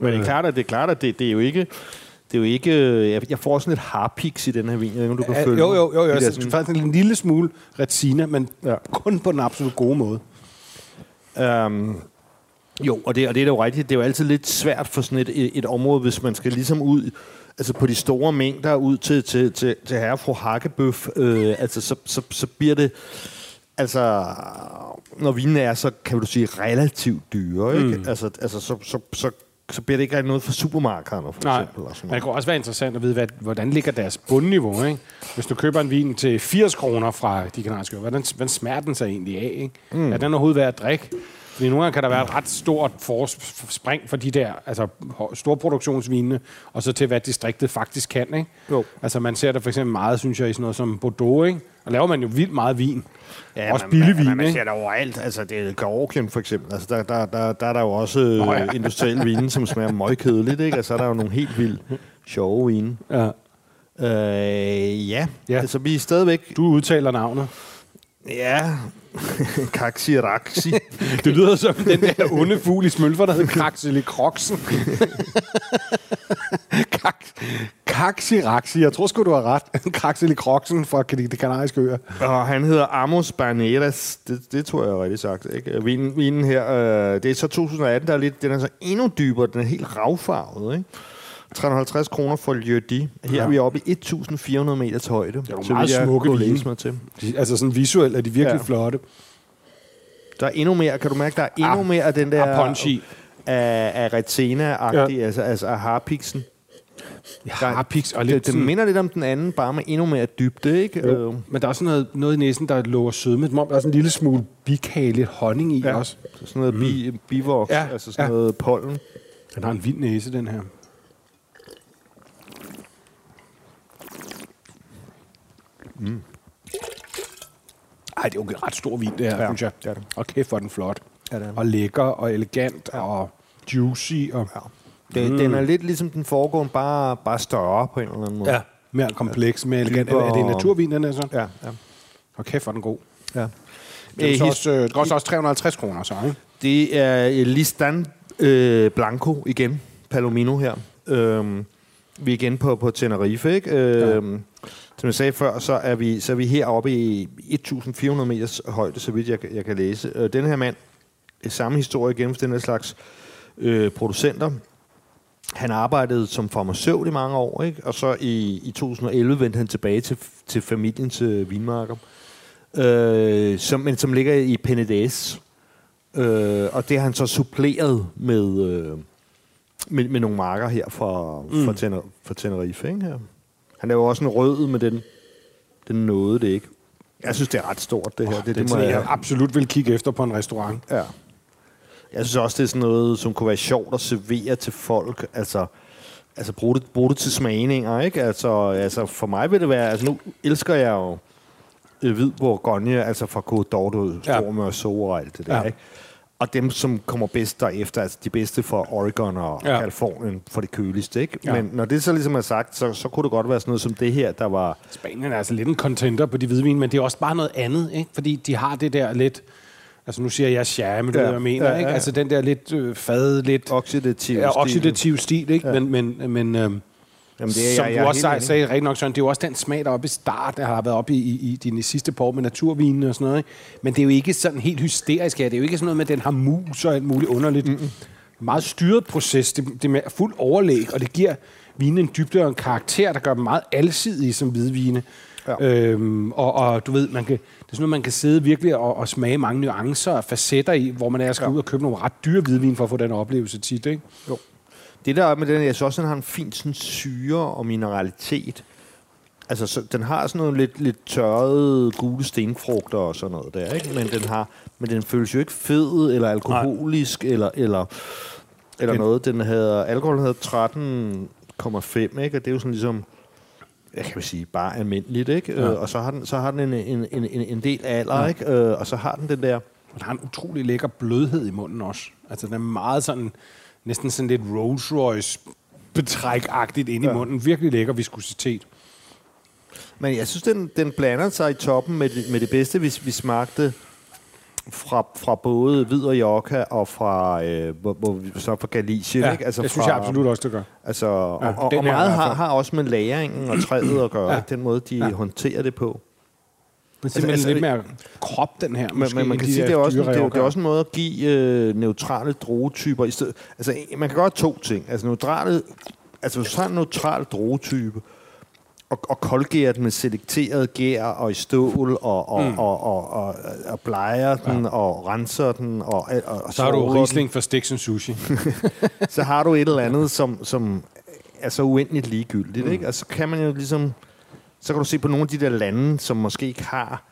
Speaker 2: Men det er klart, at det, er, klart, at det, det er jo ikke... Det er jo ikke... øh, Jeg, jeg får sådan lidt harpiks i den her vin. Jeg ved du kan
Speaker 1: Ja,
Speaker 2: følge
Speaker 1: jo, jo, jo,
Speaker 2: mig.
Speaker 1: jo.
Speaker 2: De der
Speaker 1: Jeg
Speaker 2: sådan-
Speaker 1: synes faktisk en lille smule retina, men
Speaker 2: ja.
Speaker 1: kun på den absolut gode måde.
Speaker 2: Um, jo, og det, og det er jo rigtigt. Det er jo altid lidt svært for sådan et, et, et område, hvis man skal ligesom ud altså på de store mængder ud til, til, til, til herre fru Hakkebøf, øh, altså så, så, så bliver det, altså når vinen er så, kan du sige, relativt dyre, ikke? Mm. Altså, altså så, så, så, så bliver det ikke rigtig noget for supermarkederne, for
Speaker 1: Nej,
Speaker 2: eksempel. Og sådan
Speaker 1: men det
Speaker 2: noget.
Speaker 1: kunne også være interessant at vide, hvad, hvordan ligger deres bundniveau. Ikke? Hvis du køber en vin til 80 kroner fra de kanariske øer, hvordan, hvordan smager den sig egentlig af? Ikke? Mm. Er den overhovedet værd at drikke? Fordi nogle gange kan der være et ret stort forspring for de der altså, ho- storproduktionsvinene, og så til, hvad distriktet faktisk kan. Ikke?
Speaker 2: Jo.
Speaker 1: Altså, man ser det for eksempel meget, synes jeg, i sådan noget som Bordeaux. Ikke? Og laver man jo vildt meget vin.
Speaker 2: Ja,
Speaker 1: også
Speaker 2: men-
Speaker 1: billig
Speaker 2: men-
Speaker 1: vin,
Speaker 2: men Man
Speaker 1: ikke?
Speaker 2: ser det overalt. Altså, det er Georgien for eksempel. Altså, der, der, der, der er der jo også øh,
Speaker 1: Nå, ja.
Speaker 2: industriel vin, som smager meget kedeligt. Ikke? Altså, der er jo nogle helt vildt sjove vine.
Speaker 1: Ja.
Speaker 2: Øh, ja.
Speaker 1: Ja.
Speaker 2: ja, altså vi er stadigvæk...
Speaker 1: Du udtaler navnet.
Speaker 2: Ja, Kaxi Raxi.
Speaker 1: Det lyder som den der onde fugl i smølfer, der hedder i Kroksen. Kaxiraxi. Jeg tror sgu, du har ret. I Kroksen fra de kanariske øer.
Speaker 2: Og han hedder Amos Barneras. Det, det tror jeg er rigtigt sagt. Ikke? Vinen, vinen her, øh, det er så 2018, der er lidt, den er så endnu dybere. Den er helt ravfarvet. Ikke? 350 kroner for Ljödi. Her
Speaker 1: Ja.
Speaker 2: er vi oppe i 1400 meter til højde. Det
Speaker 1: er nogle meget smukke vine.
Speaker 2: læse mig til.
Speaker 1: De, altså sådan visuelt er de virkelig ja.
Speaker 2: Ja.
Speaker 1: flotte.
Speaker 2: Der er endnu mere, kan du mærke, der er endnu
Speaker 1: Ah,
Speaker 2: mere af den der...
Speaker 1: ah, punch i.
Speaker 2: Af, af Retena-agtig, ja. altså, altså af harpiksen.
Speaker 1: Harpiks og
Speaker 2: Det,
Speaker 1: lidt
Speaker 2: det
Speaker 1: sådan,
Speaker 2: minder lidt om den anden, bare med endnu mere dybde, ikke?
Speaker 1: jo.
Speaker 2: Øh,
Speaker 1: Men der er også noget, noget i næsen, der lover sødme. Der er sådan en lille smule bikage, lidt honning i ja.
Speaker 2: Ja.
Speaker 1: også.
Speaker 2: så sådan noget bi, bivoks,
Speaker 1: Ja,
Speaker 2: altså sådan
Speaker 1: ja.
Speaker 2: noget pollen.
Speaker 1: Den har en vild næse, den her. Mm. Ej, det er jo en ret stor vin, det her, ja,
Speaker 2: Ja,
Speaker 1: synes jeg.
Speaker 2: det er det.
Speaker 1: Og kæft, hvor den flot.
Speaker 2: Ja, det er den.
Speaker 1: Og lækker, og elegant, ja. og juicy. Og,
Speaker 2: Ja. Det, mm. Den er lidt ligesom den foregående, bare, bare større på en eller anden måde.
Speaker 1: ja. mere kompleks, mere elegant. Er, er det en
Speaker 2: og-
Speaker 1: naturvin, den er så?
Speaker 2: ja. ja.
Speaker 1: Og kæft, hvor den god.
Speaker 2: ja.
Speaker 1: Det, er så
Speaker 2: Øh,
Speaker 1: også, øh, koster også 350 kroner, så, ikke?
Speaker 2: Det er Listan øh, Blanco igen, Palomino her. Øhm, vi er igen på, på Tenerife, ikke? Øhm, Som jeg sagde før, så er vi, så er vi heroppe i 1400 meters højde, så vidt jeg, kan- jeg kan læse. Øh, den her mand, samme historie igen for den her slags øh, producenter. Han arbejdede som farmaceut i mange år, ikke? og så i, i 2011 vendte han tilbage til, til familiens øh, vinmarker, øh, som, men som ligger i Penedès. Øh, og det har han så suppleret med, øh, med, med nogle marker her for, mm. for, Tener, for Tenerife. Ikke? Her. Han laver også en rød med den, den nåede det ikke. Jeg synes, det er ret stort, det her. det,
Speaker 1: Det,
Speaker 2: det
Speaker 1: det
Speaker 2: må
Speaker 1: jeg
Speaker 2: jeg,
Speaker 1: absolut vil kigge efter på en restaurant.
Speaker 2: ja. jeg synes også, det er sådan noget, som kunne være sjovt at servere til folk. Altså, altså bruge, det, bruge det til smagninger, ikke? Altså, altså, for mig vil det være... Altså, nu elsker jeg jo øh, hvid bourgogne, altså fra Côte d'Or,
Speaker 1: Ja.
Speaker 2: Storme og Sore og alt det der,
Speaker 1: Ja.
Speaker 2: ja. ikke? Og dem, som kommer bedst derefter, altså de bedste fra Oregon og
Speaker 1: Ja.
Speaker 2: ja. Kalifornien for det køligste, ikke?
Speaker 1: Ja.
Speaker 2: Men når det så ligesom er sagt, så, så kunne det godt være sådan noget som det her, der var...
Speaker 1: Spanien er altså lidt en contender på de hvidvin, men det er også bare noget andet, ikke? Fordi de har det der lidt... Altså nu siger jeg men du
Speaker 2: Ja,
Speaker 1: ved, hvad jeg mener,
Speaker 2: ja, ja,
Speaker 1: ikke?
Speaker 2: ja.
Speaker 1: Altså den der lidt øh, fad, lidt...
Speaker 2: Oxidativ
Speaker 1: Ja,
Speaker 2: stil.
Speaker 1: oxidativ stil, ikke? Ja.
Speaker 2: Ja.
Speaker 1: Men, men, men øhm,
Speaker 2: Jamen,
Speaker 1: det er, som
Speaker 2: jeg-
Speaker 1: jeg, du også sagde, sagde rigtig nok, Søren, det er jo også den smag, der er oppe i start, der har været oppe i, i, i dine sidste par år med naturvinene og sådan noget. Ikke? Men det er jo ikke sådan helt hysterisk her. Det er jo ikke sådan noget med, at den har mus og alt muligt underligt. En meget styret proces. Det, det er med fuld overlæg, og det giver vinen en dybde og en karakter, der gør dem meget alsidige som hvidvine.
Speaker 2: Ja.
Speaker 1: Øhm, og, og du ved, man kan, det er sådan noget, man kan sidde virkelig og, og smage mange nuancer og facetter i, hvor man er skal ja. ud og købe nogle ret dyre hvidvin for at få den oplevelse tit, ikke?
Speaker 2: Jo. Det der er med den, jeg synes også, den har en fin sådan, syre og mineralitet. Altså, så, den har sådan noget lidt, lidt tørrede gule stenfrugter og sådan noget der, ikke? Men den, har, men den føles jo ikke fed eller alkoholisk eller, eller, eller
Speaker 1: Den-
Speaker 2: noget. Den havde, alkohol havde 13,5, ikke? Og det er jo sådan ligesom, jeg kan sige, bare almindeligt, ikke?
Speaker 1: Ja.
Speaker 2: Ja. Og så har den, så har den en, en, en, en, del alder,
Speaker 1: Ja.
Speaker 2: ikke? Øh, og så har den den der,
Speaker 1: der har en utrolig lækker blødhed i munden også. Altså, den er meget sådan, næsten sådan lidt Rolls Royce betræk-agtigt ind ja. i munden. Virkelig lækker viskositet.
Speaker 2: Men jeg synes, den, den blander sig i toppen med det, med det bedste, hvis vi smagte fra, fra både Hvid og Jokka og fra, øh, hvor, hvor, så fra Galicien.
Speaker 1: Ja,
Speaker 2: ikke? Altså
Speaker 1: det synes
Speaker 2: fra,
Speaker 1: jeg absolut også, det gør.
Speaker 2: Altså,
Speaker 1: Ja,
Speaker 2: og, og, og meget har, har også med lagringen og træet at gøre.
Speaker 1: Ja.
Speaker 2: Ja. Den måde, de
Speaker 1: ja.
Speaker 2: håndterer det på.
Speaker 1: Men simpelthen
Speaker 2: altså,
Speaker 1: lidt mere krop, den her. Måske,
Speaker 2: men man kan
Speaker 1: de
Speaker 2: sige, det er, også, det, er, det er også en måde at give øh, neutrale druetyper. I stedet, altså, man kan gøre to ting. Altså, neutrale, altså hvis du har en neutral druetype, og, og koldgærer den med selekteret gær og i stål, og, og, mm. og, og, og, og blejer den, ja. og renser den, og, og, og
Speaker 1: Så har du
Speaker 2: den.
Speaker 1: Riesling for and Sushi.
Speaker 2: så har du et eller andet, som, som er så uendeligt ligegyldigt. Mm. Ikke? Og så kan man jo ligesom... Så kan du se på nogle af de der lande, som måske ikke har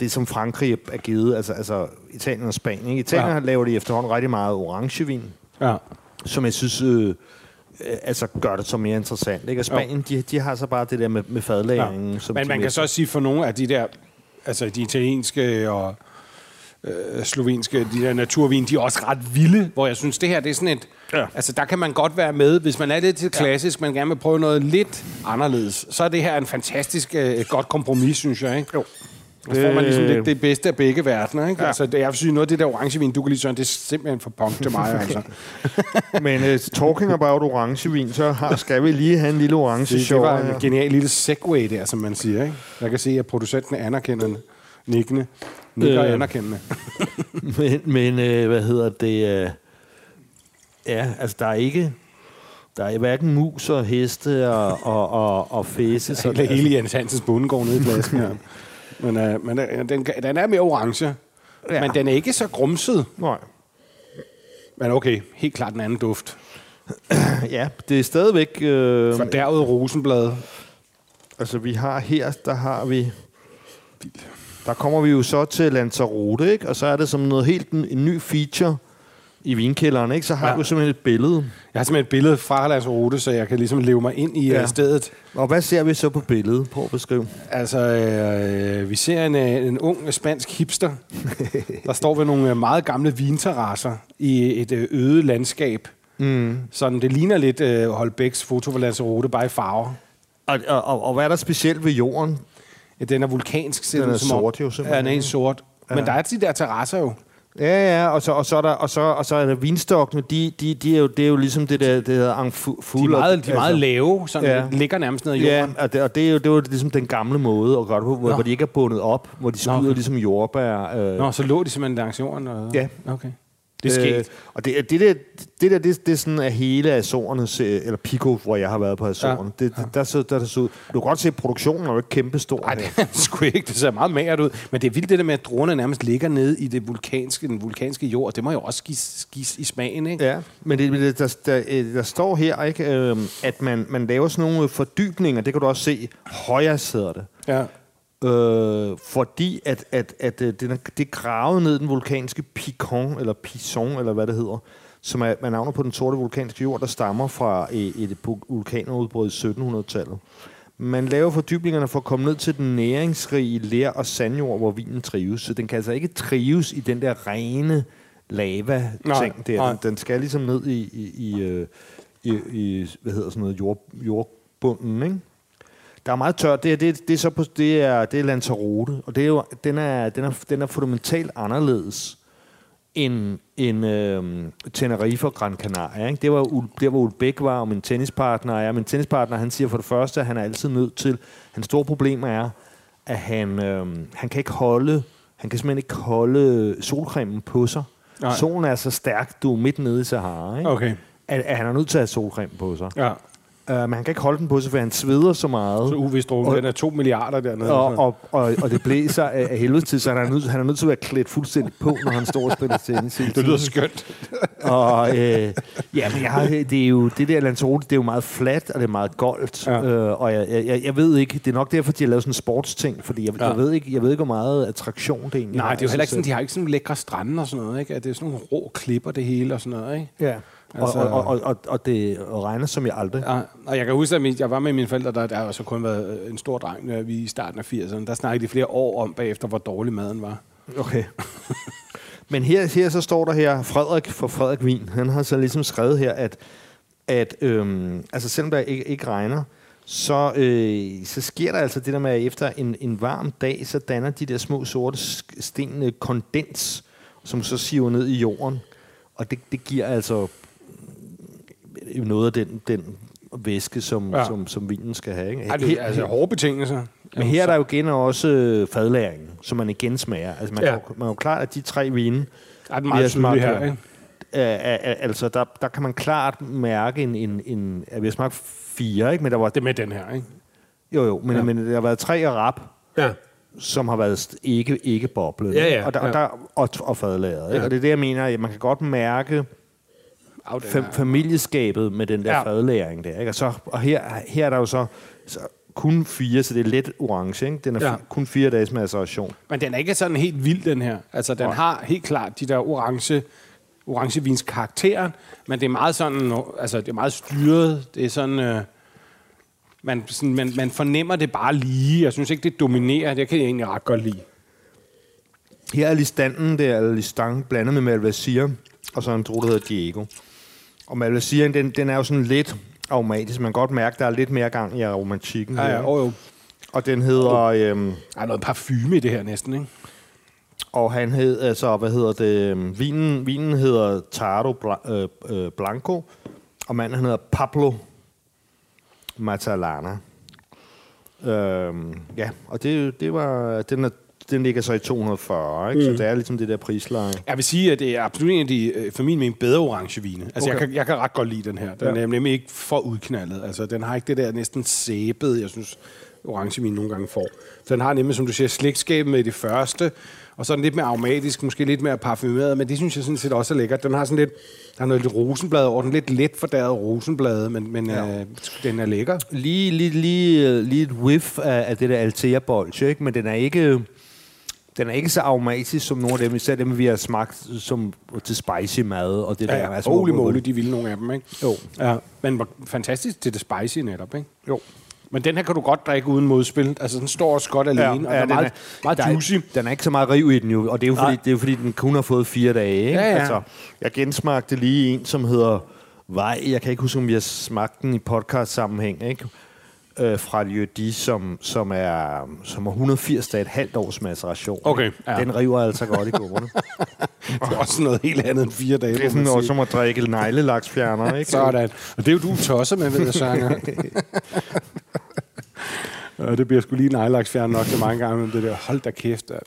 Speaker 2: det, som Frankrig er givet, altså, altså Italien og Spanien. Ikke? Italien
Speaker 1: Ja.
Speaker 2: ja. laver de efterhånden rigtig meget orangevin,
Speaker 1: ja.
Speaker 2: som jeg synes øh, øh, altså gør det så mere interessant. Ikke? Og Spanien, de, de har så bare det der med, med fadlæringen.
Speaker 1: Ja.
Speaker 2: Som
Speaker 1: Men man kan så også sige for nogle af de der, altså de italienske og øh, slovenske, de der naturvin, de er også ret vilde, hvor jeg synes, det her, det er sådan et,
Speaker 2: Ja.
Speaker 1: altså der kan man godt være med, hvis man er lidt til klassisk, man gerne vil prøve noget lidt anderledes, så er det her en fantastisk øh, godt kompromis, synes jeg, ikke?
Speaker 2: Jo.
Speaker 1: Så får man ligesom lidt det bedste af begge verdener, ikke? Ja.
Speaker 2: Ja.
Speaker 1: Altså, det, jeg sige, noget af det der orangevin, du kan lige sådan, det er simpelthen for punk til mig, altså.
Speaker 2: Men uh, talking about orangevin, så har, skal vi lige have en lille orange
Speaker 1: Det, det
Speaker 2: show.
Speaker 1: var en genial lille segway der, som man siger, ikke? Jeg kan se, at producenten er anerkendende, nikkende, nikker øh. Anerkendende.
Speaker 2: Men, men øh, hvad hedder det? Øh, ja, altså der er ikke... Der er hverken mus og heste og, og, og, og fæse. Så
Speaker 1: Hele, hele Jens Hansens bundegård nede i flasken her. Men, øh, men øh, den, den er mere orange, ja. Men den er ikke så grumset.
Speaker 2: Nej.
Speaker 1: Men okay, helt klart en anden duft.
Speaker 2: Ja, det er stadigvæk... Øh,
Speaker 1: Fordærvet rosenblad.
Speaker 2: altså vi har her, der har vi... Der kommer vi jo så til Lanzarote, ikke? Og så er det som noget helt en, en ny feature i vinkælderen, ikke? Så har
Speaker 1: Ja.
Speaker 2: du simpelthen et billede.
Speaker 1: Jeg har simpelthen et billede fra Lanzarote, så jeg kan ligesom leve mig ind i ja.
Speaker 2: Ja.
Speaker 1: stedet.
Speaker 2: Og hvad ser vi så på billedet? Prøv at beskrive.
Speaker 1: Altså, øh, vi ser en, øh, en ung spansk hipster, der står ved nogle øh, meget gamle vinterrasser i et øh, øde landskab. Mm. Sådan, det ligner lidt øh, Holbæks foto for Lanzarote, bare i farver.
Speaker 2: Og, og, og, og hvad er der specielt ved jorden?
Speaker 1: Ja, den er vulkansk, ser
Speaker 2: Den er
Speaker 1: som om.
Speaker 2: sort jo, simpelthen.
Speaker 1: Ja, den er helt sort. Ja. Men der er de der terrasser jo.
Speaker 2: Ja, ja, og så, og så, er, der, og så, og så er der vinstokkene, de, de, de er jo, det er jo ligesom det der, det hedder en fu,
Speaker 1: De er meget, de er meget lave, sådan
Speaker 2: Ja.
Speaker 1: ja. ligger nærmest ned i
Speaker 2: Ja,
Speaker 1: jorden.
Speaker 2: og det, og det, er jo, det var ligesom den gamle måde at gøre det på, hvor,
Speaker 1: Nå.
Speaker 2: hvor de ikke er bundet op, hvor de skyder
Speaker 1: okay.
Speaker 2: ligesom jordbær. Øh,
Speaker 1: Nå, så lå de simpelthen langs jorden? Og...
Speaker 2: Ja.
Speaker 1: Okay. Det er.
Speaker 2: Øh, og det, det, der, det der, det, det er sådan, at hele Azorernes, eller Pico, hvor jeg har været på Azorerne, ja. det, det, der, så, der, der så, du kan godt se, at produktionen er jo ikke kæmpestor.
Speaker 1: Nej,
Speaker 2: her.
Speaker 1: det er sgu ikke. Det ser meget magert ud. Men det er vildt det der med, at druerne nærmest ligger nede i det vulkanske, den vulkanske jord. Det må jo også give, give i smagen, ikke?
Speaker 2: Ja, men det, der, der, øh, der står her, ikke, øh, at man, man laver sådan nogle fordybninger, det kan du også se, højres hedder det.
Speaker 1: Ja.
Speaker 2: Øh, fordi at, at, at øh, det, er, det er gravet ned den vulkanske Picon, eller Pison, eller hvad det hedder, som er, man navner på den sorte vulkanske jord, der stammer fra øh, et vulkanudbrud i 1700-tallet. Man laver fordybningerne for at komme ned til den næringsrige ler- og sandjord, hvor vinen trives. Så den kan altså ikke trives i den der rene lava-ting der. Den, den skal ligesom ned i, i, i, øh, i, i hvad hedder sådan noget, jord, jordbunden, ikke? Der er meget tørt. Det er, det, det er så på, det er, det er Lanzarote, og det er jo, den, er, den, er, den er fundamentalt anderledes end, end øhm, Tenerife og Gran Canaria. Ikke? Det var der, hvor Ulbæk var, og min tennispartner er. Min tennispartner, han siger for det første, at han er altid nødt til... Hans store problem er, at han, øhm, han kan ikke holde... Han kan simpelthen ikke holde solcremen på sig.
Speaker 1: Nej.
Speaker 2: Solen er så stærk, du er midt nede i Sahara, ikke?
Speaker 1: Okay.
Speaker 2: At, at han er nødt til at have solcreme på sig.
Speaker 1: Ja.
Speaker 2: Uh, men han kan ikke holde den på sig, for han sveder så meget.
Speaker 1: Så UV-strålen, den er 2 milliarder dernede.
Speaker 2: Og, og, og, og det blæser af, af helvede til, så han er, nødt, han er nødt til at være klædt fuldstændig på, når han står og spiller tennis.
Speaker 1: det lyder skønt.
Speaker 2: Og, øh, ja, men jeg har, det er jo, det der Lanzarote, det er jo meget fladt, og det er meget goldt.
Speaker 1: Ja.
Speaker 2: Øh, og jeg, jeg, jeg, ved ikke, det er nok derfor, de har lavet sådan en sportsting, fordi jeg,
Speaker 1: Ja.
Speaker 2: jeg, ved ikke, jeg ved ikke, hvor meget attraktion det egentlig
Speaker 1: Nej, det er jo
Speaker 2: i
Speaker 1: heller ikke sådan, de har ikke sådan lækre strande og sådan noget, ikke? Det er sådan nogle rå klipper, det hele og sådan noget, ikke?
Speaker 2: Ja.
Speaker 1: Altså-
Speaker 2: Og, og, og, og, og det regner som jeg aldrig.
Speaker 1: Ja, og jeg kan huske, at jeg var med mine forældre, der, der har så kun været øh, en stor dreng, når vi i starten af 80'erne. Der snakkede de flere år om bagefter, hvor dårlig maden var.
Speaker 2: Okay. Men her, her så står der her, Frederik for Frederik Wien, han har så ligesom skrevet her, at, at øhm, altså selvom der ikke, ikke regner, så, øh, så sker der altså det der med, at efter en, en varm dag, så danner de der små sorte sten øh, kondens, som så siver ned i jorden. Og det, det giver altså øh, noget af den, den væske, som,
Speaker 1: Ja.
Speaker 2: ja. som, som vinen skal have. Ikke?
Speaker 1: Ej, det er altså hårde betingelser.
Speaker 2: Men her er der jo igen også øh, fadlæringen, som man igen smager. Altså man,
Speaker 1: Ja.
Speaker 2: ja. kan, man er jo klart, at de tre vine,
Speaker 1: er den
Speaker 2: vi
Speaker 1: meget
Speaker 2: har
Speaker 1: tydelig
Speaker 2: smagt
Speaker 1: her, ikke?
Speaker 2: altså der, der kan man klart mærke en, en, en at vi har smagt fire, ikke? Men der var,
Speaker 1: Det er med den her, ikke?
Speaker 2: Jo, jo, men,
Speaker 1: Ja.
Speaker 2: ja. men der har været tre rap,
Speaker 1: Ja.
Speaker 2: som har været ikke, ikke boblet.
Speaker 1: Ja, ja,
Speaker 2: og, der,
Speaker 1: ja.
Speaker 2: og, der, og, og fadlaget. Ja.
Speaker 1: Ja.
Speaker 2: Og det er det, jeg mener, at man kan godt mærke fam- familieskabet med den der
Speaker 1: Ja.
Speaker 2: fadlæring der. Ikke? Og, så, og her, her er der jo så, så kun fire, så det er let orange. Ikke? Den er
Speaker 1: Ja.
Speaker 2: kun fire dages maceration.
Speaker 1: Men den er ikke sådan helt vild, den her. Altså, den
Speaker 2: Nej.
Speaker 1: har helt klart de der orange, orangevins karakteren, men det er meget sådan, altså, det er meget styret. Det er sådan, øh, man, sådan man, man fornemmer det bare lige. Jeg synes ikke, det dominerer. Det kan jeg egentlig ret godt lide.
Speaker 2: Her er listanden, det er listang blandet med Malvasier, og så en drue, der hedder Diego. Og Malvasieren, den, den er jo sådan lidt aromatisk. Man kan godt mærke, der er lidt mere gang i aromatikken.
Speaker 1: Ja, ja, og jo.
Speaker 2: Og den hedder... Øhm,
Speaker 1: Der er noget parfume i det her næsten, ikke?
Speaker 2: og han hed, altså, hvad hedder det, øhm, vinen, vinen hedder Tardo Bla, øh, øh, Blanco, og manden han hedder Pablo Matalana. Øhm, ja, og det, det var, den, er, den ligger så i 240, ikke? Mm. så det er ligesom det der prisleje.
Speaker 1: Jeg vil sige, at det er absolut en af de, øh, for min mening, bedre orangevine. Altså, okay. jeg, kan, jeg kan ret godt lide den her. Den
Speaker 2: Ja.
Speaker 1: er nemlig ikke for udknaldet. Altså, den har ikke det der næsten sæbet, jeg synes, orangevin nogle gange får. Så den har nemlig, som du siger, slægtskab med i det første, og så er den lidt mere aromatisk, måske lidt mere parfumeret, men det synes jeg sådan set også er lækkert. Den har sådan lidt, der er noget lidt rosenblad over den, lidt let fordæret rosenblad, men, men ja. øh, den er lækker.
Speaker 2: Lige, lige, lige, øh, lige et whiff af, af det der Altea bolche, ikke? men den er ikke... Den er ikke så aromatisk som nogle af dem, især dem, vi har smagt som, til spicy mad. Og det
Speaker 1: Ja,
Speaker 2: der,
Speaker 1: ja.
Speaker 2: altså,
Speaker 1: Holy moly, de ville nogle af dem, ikke?
Speaker 2: Jo.
Speaker 1: Ja, men hvor fantastisk til det spicy netop, ikke?
Speaker 2: Jo.
Speaker 1: Men den her kan du godt drikke uden modspil. Altså, den står også godt alene, ja, og den er meget, meget
Speaker 2: der
Speaker 1: juicy.
Speaker 2: Er, den er ikke så meget riv i den jo, og det er jo fordi,
Speaker 1: Nej.
Speaker 2: det er jo fordi den kun har fået fire dage. Ikke?
Speaker 1: Ja, ja.
Speaker 2: Altså, jeg gensmagte lige en, som hedder Vej. Jeg kan ikke huske, om vi har smagt den i podcast-sammenhæng. Ikke? Øh, fra Lieu som, som, er, som er 180 dage, et halvt års maceration.
Speaker 1: Okay, ja.
Speaker 2: Den river altså godt i gummerne.
Speaker 1: Det er også noget helt andet end fire dage.
Speaker 2: det er sådan noget som at drikke neglelaksfjerner. Ikke?
Speaker 1: Sådan. Og det er jo du tosser med, ved jeg. Ja, det bliver sgu lige nejlaksfjern nok til mange gange, men det der, hold da kæft. At.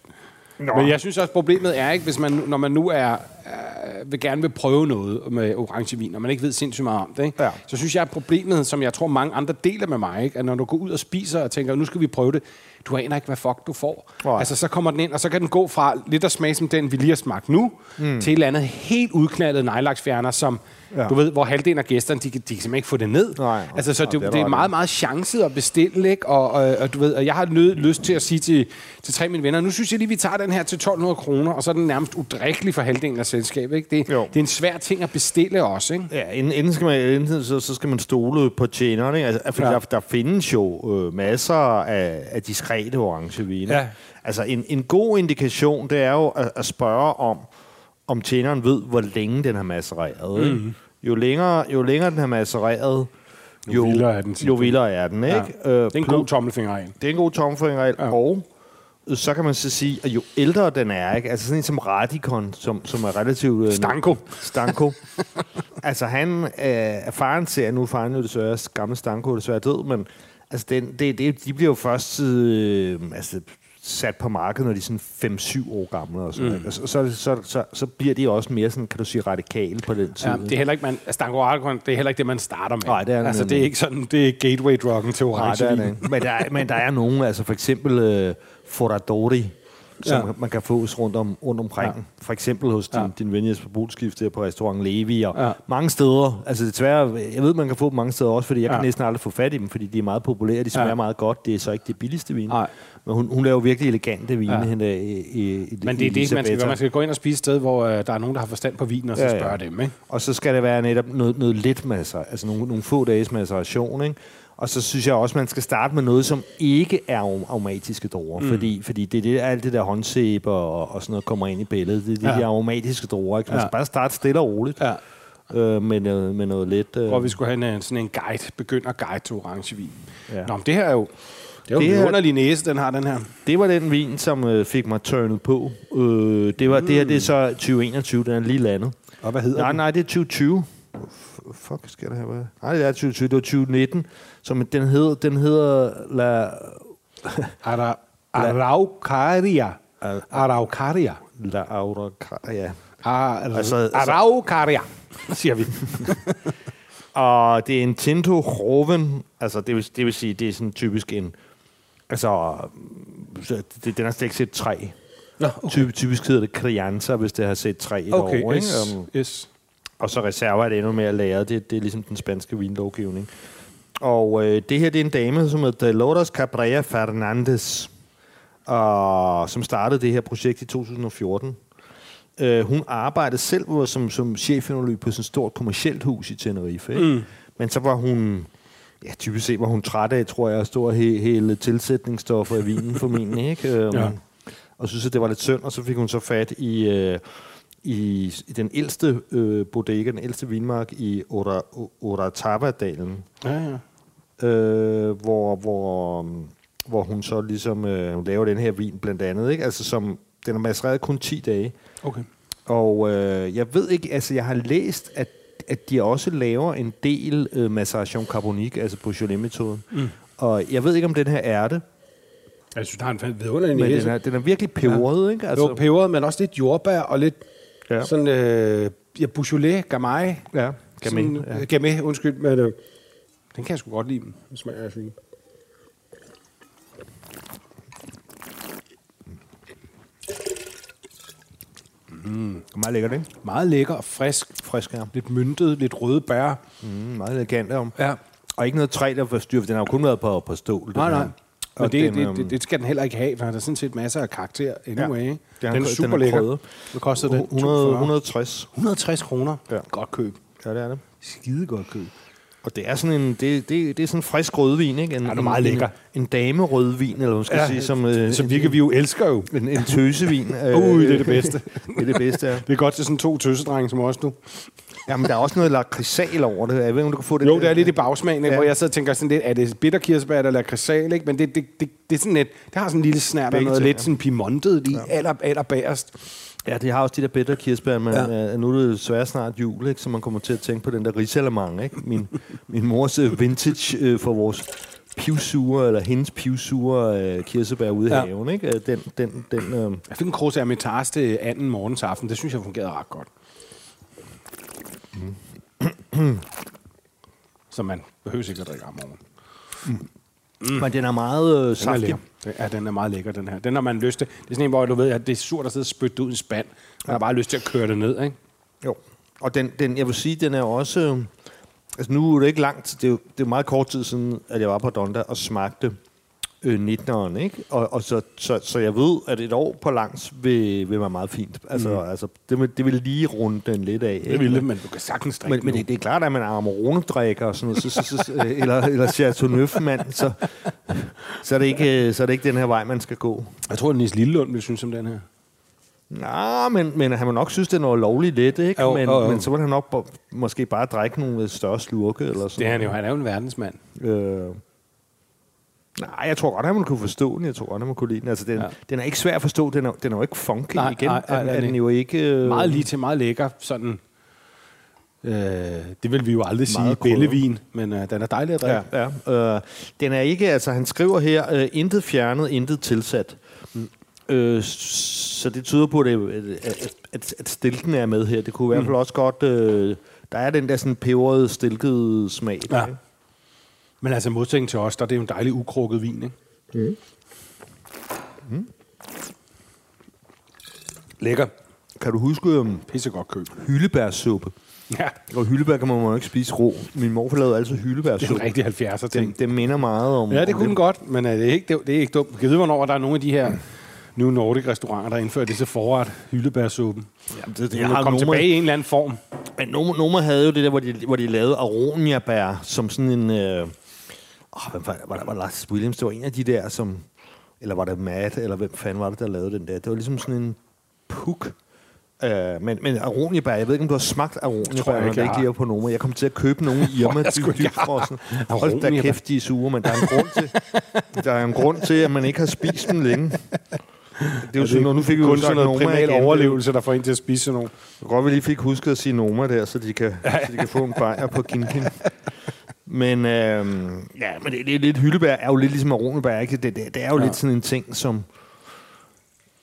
Speaker 2: Nå.
Speaker 1: Men jeg synes også, problemet er, ikke, hvis man, når man nu er, øh, vil gerne vil prøve noget med orangevin, og man ikke ved sindssygt meget om det, ikke?
Speaker 2: Ja.
Speaker 1: så synes jeg, at problemet, som jeg tror mange andre deler med mig, ikke? at når du går ud og spiser og tænker, nu skal vi prøve det, du aner ikke, hvad fuck du får.
Speaker 2: Nej.
Speaker 1: Altså, så kommer den ind, og så kan den gå fra lidt at smage som den, vi lige har smagt nu, mm. til et eller andet helt udknaldet nejlaksfjerner, som
Speaker 2: Ja.
Speaker 1: du ved, hvor halvdelen af gæsterne, de, kan- de kan simpelthen ikke få det ned.
Speaker 2: Nej,
Speaker 1: altså, så
Speaker 2: nej,
Speaker 1: det,
Speaker 2: det er
Speaker 1: det, er meget, meget chancet at bestille, ikke? Og, og, og, du ved, og jeg har nød, lyst til at sige til, til tre af mine venner, nu synes jeg lige, vi tager den her til 1200 kroner, og så er den nærmest udrikkelig for halvdelen af selskabet, ikke? Det,
Speaker 2: Jo.
Speaker 1: det er en svær ting at bestille også, ikke?
Speaker 2: Ja, inden, inden, skal man, inden så, så skal man stole på tjenerne. Ikke? Altså, fordi
Speaker 1: Ja.
Speaker 2: ja. der, der findes jo øh, masser af, af diskrete orange vine.
Speaker 1: Ja.
Speaker 2: Altså en, en god indikation, det er jo at, at spørge om, om tjeneren ved, hvor længe den har macereret. Ikke?
Speaker 1: Mhm.
Speaker 2: Jo, længere, jo længere den har macereret,
Speaker 1: Jo vildere er den,
Speaker 2: Jo vildere er den, ikke?
Speaker 1: Ja.
Speaker 2: Øh,
Speaker 1: Det er en god tommelfingerregel.
Speaker 2: det er en god tommelfingerregel,
Speaker 1: Ja.
Speaker 2: og så kan man så sige, at jo ældre den er, ikke? altså sådan en som Radikon, som, som er relativt... øh,
Speaker 1: Stanko.
Speaker 2: Stanko. altså han øh, er faren til, nu faren jo desværre, gamle Stanko desværre død, men altså den, det, det, de bliver jo først øh, altså, sat på markedet, når de er sådan 5-7 år gamle og sådan mm. så, så, så, så, så, bliver de også mere sådan, kan du sige, radikale på den tid.
Speaker 1: Ja, det er heller ikke, man, Stanko Argon, det er heller ikke det, man starter med.
Speaker 2: Nej, det er
Speaker 1: altså, det er ikke sådan, det er gateway-druggen til
Speaker 2: Nej,
Speaker 1: orange
Speaker 2: det er det. Men der, er, men der er nogen, altså for eksempel øh, Foradori, som
Speaker 1: Ja.
Speaker 2: man kan få rundt, om, rundt omkring.
Speaker 1: Ja.
Speaker 2: For eksempel hos din,
Speaker 1: Ja.
Speaker 2: din ven Jesper Bulskift der på restaurant Levi, og
Speaker 1: Ja.
Speaker 2: mange steder. Altså desværre, jeg ved, man kan få dem mange steder også, fordi jeg
Speaker 1: Ja.
Speaker 2: kan næsten aldrig få fat i dem, fordi de er meget populære, de smager
Speaker 1: ja.
Speaker 2: meget godt. Det er så ikke det billigste vin.
Speaker 1: Nej.
Speaker 2: Men hun, hun laver virkelig elegante vine,
Speaker 1: Ja.
Speaker 2: hende i, i, i
Speaker 1: Men det er det, man skal gøre. Man skal gå ind og spise et sted, hvor øh, der er nogen, der har forstand på vin, og så
Speaker 2: Ja, ja.
Speaker 1: spørge dem, ikke?
Speaker 2: Og så skal det være netop noget, noget lidt masser, altså nogle, nogle få dages maceration, ikke? Og så synes jeg også, man skal starte med noget, som ikke er arom- aromatiske druer, mm. fordi, fordi det er det, alt det der håndsæb og, og sådan noget kommer ind i billedet. Det er de
Speaker 1: Ja.
Speaker 2: der aromatiske druer, ikke? Man
Speaker 1: Ja.
Speaker 2: skal bare starte stille og roligt
Speaker 1: Ja.
Speaker 2: øh, med, noget, med noget let. Øh.
Speaker 1: Hvor vi skulle have en, øh, sådan en guide, begynder guide til orangevin. Ja. Nå, men det her er jo, det er jo
Speaker 2: Det
Speaker 1: en
Speaker 2: er-
Speaker 1: underlig næse, den har, den her.
Speaker 2: Det var den vin, som øh, fik mig turnet på. Øh, det, var, mm. det her det er så 2021, den er lige landet.
Speaker 1: Og hvad hedder
Speaker 2: Nej,
Speaker 1: den?
Speaker 2: nej, det er 2020. F- Fuck, skal det her være? Nej, det er 2020. Det var 2019. Som den hedder, den hedder La,
Speaker 1: Ara, Araucaria. Araucaria.
Speaker 2: La. Ja.
Speaker 1: Ar,
Speaker 2: Altså-
Speaker 1: altså, Araucaria, siger vi.
Speaker 2: Og det er en Tinto Roven, altså det vil, det vil sige, det er sådan typisk en, altså, så det, den har slet ikke set træ.
Speaker 1: Nå,
Speaker 2: Typ, typisk hedder det Crianza, hvis det har set træ et
Speaker 1: Okay,
Speaker 2: år. Ikke?
Speaker 1: yes,
Speaker 2: Um,
Speaker 1: yes.
Speaker 2: og så reserver er det endnu mere lagret. Det, det er ligesom den spanske vinlovgivning. Og øh, det her, det er en dame, som hedder Dolores Cabrera Fernandez, og som startede det her projekt i 2014. Øh, hun arbejdede selv som, som chefenolog på sådan et stort kommercielt hus i Tenerife. Ikke? Mm. Men så var hun, ja, typisk set var hun træt af, tror jeg, at stå og hælde tilsætningsstoffer i vinen formentlig. Ikke? Øhm,
Speaker 1: Ja.
Speaker 2: Og synes, at det var lidt synd, og så fik hun så fat i, øh, i, i den ældste øh, bodega, den ældste vinmark i Ora, Oratava-dalen,
Speaker 1: Ja, ja.
Speaker 2: øh, hvor, hvor, um, hvor hun så ligesom øh, hun laver den her vin blandt andet, ikke? Altså som, den er macereret kun 10 dage.
Speaker 1: Okay.
Speaker 2: Og øh, jeg ved ikke, altså jeg har læst, at, at de også laver en del øh, maceration carbonique, altså på Jolet-metoden. Mm. Og jeg ved ikke, om den her er det,
Speaker 1: Jeg synes, der er en vidunderlig
Speaker 2: men
Speaker 1: næse.
Speaker 2: den er, den er virkelig peberet, ja. ikke?
Speaker 1: Altså, jo, peberet, men også lidt jordbær og lidt
Speaker 2: Ja.
Speaker 1: sådan, øh, ja, Beaujolais, Gamay.
Speaker 2: ja,
Speaker 1: Sådan,
Speaker 2: Gamay, ja.
Speaker 1: øh, Gamay, undskyld, men øh, den kan jeg sgu godt lide. Den smager jeg fint.
Speaker 2: Meget lækkert, ikke?
Speaker 1: Meget lækker og frisk.
Speaker 2: Frisk, ja.
Speaker 1: Lidt myntet, lidt røde bær.
Speaker 2: Mm, meget elegant om.
Speaker 1: Ja.
Speaker 2: Og ikke noget træ, der forstyrrer, for den har jo kun været på, på stål.
Speaker 1: Nej, nej.
Speaker 2: Og
Speaker 1: det,
Speaker 2: den,
Speaker 1: det,
Speaker 2: øhm,
Speaker 1: det, det, skal den heller ikke have, for der er sådan set masser af karakter anyway.
Speaker 2: Ja. Den
Speaker 1: Den,
Speaker 2: er-
Speaker 1: den er
Speaker 2: den
Speaker 1: super
Speaker 2: er
Speaker 1: lækker. Hvad koster den?
Speaker 2: 100,
Speaker 1: 240.
Speaker 2: 160.
Speaker 1: 160 kroner.
Speaker 2: Ja.
Speaker 1: Godt køb.
Speaker 2: Ja, det er det.
Speaker 1: Skide godt køb.
Speaker 2: Og det er sådan en, det, det, det er sådan en frisk rødvin, ikke? En,
Speaker 1: Ja, den er meget lækker.
Speaker 2: En, en dame rødvin, eller hvad man skal ja, sige, som, øh,
Speaker 1: Som virker vi jo elsker jo.
Speaker 2: en, en tøsevin. øh,
Speaker 1: Ui, det er det bedste.
Speaker 2: det er det bedste, ja.
Speaker 1: Det er godt til sådan to tøsedrenge som os nu.
Speaker 2: Jamen, der er også noget lakridsal over det. Jeg ved ikke, om du kan få det.
Speaker 1: Jo, det er lidt i bagsmagen,
Speaker 2: Ja.
Speaker 1: ja. hvor jeg sidder og tænker sådan lidt, er det bitterkirsebær eller lakridsal, ikke? Men det, det, det, det, er sådan lidt, det har sådan en lille snært af noget
Speaker 2: ting,
Speaker 1: lidt
Speaker 2: ja.
Speaker 1: sådan pimontet lige ja. aller, aller bagerst.
Speaker 2: Ja, de har også de der bedre kirsebær, men ja. Øh, nu er det desværre snart jul, ikke? så man kommer til at tænke på den der risalemang, ikke? Min, min mors øh, vintage øh, for vores pivsure, eller hendes pivsure øh, kirsebær ude i
Speaker 1: Ja.
Speaker 2: haven, ikke? Øh, Den, den, den, øh,
Speaker 1: Jeg fik en krus af Hermitage til anden morgens aften. Det synes jeg fungerede ret godt. Så man behøver sikkert drikke om morgenen.
Speaker 2: mm. Men den er meget øh,
Speaker 1: Den er
Speaker 2: saftig.
Speaker 1: Ja, den er meget lækker, den her. Den har man lyst til. Det er sådan en, hvor du ved, at det er surt at sidde og spytte ud i en spand. Man har bare lyst til at køre det ned, ikke?
Speaker 2: Jo. Og den, den, jeg vil sige, den er også... øh, Altså nu er det ikke langt, det er, jo, det er meget kort tid siden, at jeg var på Donda og smagte øh, 19'eren, ikke? Og, og så, så, så jeg ved, at et år på langs vil, vil være meget fint. Altså, mm. altså det, vil, det vil lige runde den lidt af.
Speaker 1: Det ville det, men du kan sagtens drikke
Speaker 2: Men, men det, det er klart, at man er Amarone-drikker og sådan noget, så, så, så, så, eller, eller Chateauneuf-mand, så, så, er det ikke, så er det ikke den her vej, man skal gå.
Speaker 1: Jeg tror, at Nis Lillelund vil synes om den her.
Speaker 2: Nej, men, men han må nok synes, det er noget lovligt lidt, ikke?
Speaker 1: Jo,
Speaker 2: men,
Speaker 1: jo, jo.
Speaker 2: men så vil han nok måske bare drikke nogle større slurke eller sådan
Speaker 1: Det er han jo. Han er jo en verdensmand.
Speaker 2: Øh, nej, jeg tror godt, han ville kunne forstå den. Jeg tror godt, han ville kunne lide den. Altså, den, ja. Den er ikke svær at forstå. Den er, den er jo ikke funky
Speaker 1: Nej,
Speaker 2: igen.
Speaker 1: nej, nej,
Speaker 2: er,
Speaker 1: er
Speaker 2: den jo ikke... Øh,
Speaker 1: Meget lige til, meget lækker. Sådan, øh, det vil vi jo aldrig sige bællevin, men øh, den er dejlig at drikke.
Speaker 2: Ja, ja. Øh, den er ikke, altså han skriver her, øh, intet fjernet, intet tilsat. Mm. Øh, så det tyder på, at, det, at, at, at stilken er med her. Det kunne i hvert fald også godt, øh, der er den der sådan peberede, stilkede smag. Der,
Speaker 1: Ja.
Speaker 2: ikke?
Speaker 1: Men altså modsætning til os, der er det jo en dejlig ukrukket vin, ikke? Lækker.
Speaker 2: Kan du huske um,
Speaker 1: Pissegodt køb.
Speaker 2: hyldebærsuppe?
Speaker 1: Ja,
Speaker 2: Og hyldebær kan man jo ikke spise rå. Min morfar lavede altid
Speaker 1: det er en
Speaker 2: hyldebærsuppe.
Speaker 1: rigtig 70'er ting.
Speaker 2: Det, det minder meget om...
Speaker 1: Ja, det kunne den godt, men øh, det er ikke, det, det er ikke dumt. Kan du vide, hvornår der er nogle af de her New Nordic restauranter, der indfører det til forret, hyldebærsuppen?
Speaker 2: Jamen, det,
Speaker 1: Det har kommet tilbage i en eller anden form.
Speaker 2: Men Noma, Noma havde jo det der, hvor de, hvor de lavede aroniabær som sådan en... Øh, åh, hvem var, var, der, var Lars Williams? Det var en af de der, som... Eller var det Matt, eller hvem fanden var det, der lavede den der? Det var ligesom sådan en puk. Uh, men, men aroniabær, jeg ved ikke, om du har smagt
Speaker 1: Tror
Speaker 2: aroniabær,
Speaker 1: jeg jeg
Speaker 2: ikke lige på Noma. Jeg kom til at købe nogle i Irma, dybfrosne. Hold da kæft, de er sure, men der er en grund til, der er en grund til at man ikke har spist dem længe. Det er jo sådan, nu fik vi
Speaker 1: kun sådan noget primal
Speaker 2: er
Speaker 1: overlevelse, der får en til at spise sådan nogle.
Speaker 2: godt, vi lige fik husket at sige Noma der, så de kan, så de kan få en bajer på kinkin. Men, øhm, ja, men det, det er lidt hyldebær er jo lidt ligesom aronebær, ikke? Det, det, det er jo ja.
Speaker 1: Ja.
Speaker 2: lidt sådan en ting, som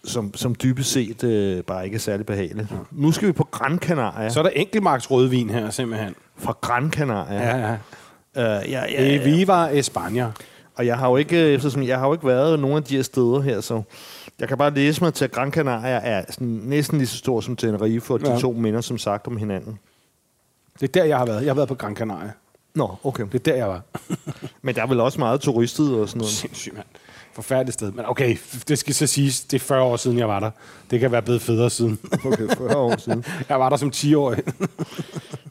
Speaker 2: som, som dybest set øh, bare ikke er særlig behageligt. Ja. Nu skal vi på Gran Canaria.
Speaker 1: Så er der enkeltmarks rødvin her, simpelthen.
Speaker 2: Fra Gran Canaria.
Speaker 1: Ja, ja.
Speaker 2: Uh, ja,
Speaker 1: Det er Viva España.
Speaker 2: Og jeg har jo ikke, eftersom jeg har jo ikke været nogen af de her steder her, så jeg kan bare læse mig til, at Gran Canaria er sådan næsten lige så stor som Tenerife, og de
Speaker 1: Ja.
Speaker 2: to minder som sagt om hinanden.
Speaker 1: Det er der, jeg har været. Jeg har været på Gran Canaria.
Speaker 2: Nå, okay.
Speaker 1: Det er der, jeg var.
Speaker 2: Men der er vel også meget turistet og sådan noget.
Speaker 1: Sindssygt, mand. Forfærdeligt sted. Men okay, det skal så siges, det er 40 år siden, jeg var der. Det kan være blevet federe siden.
Speaker 2: Okay, 40 år siden.
Speaker 1: jeg var der som 10-årig.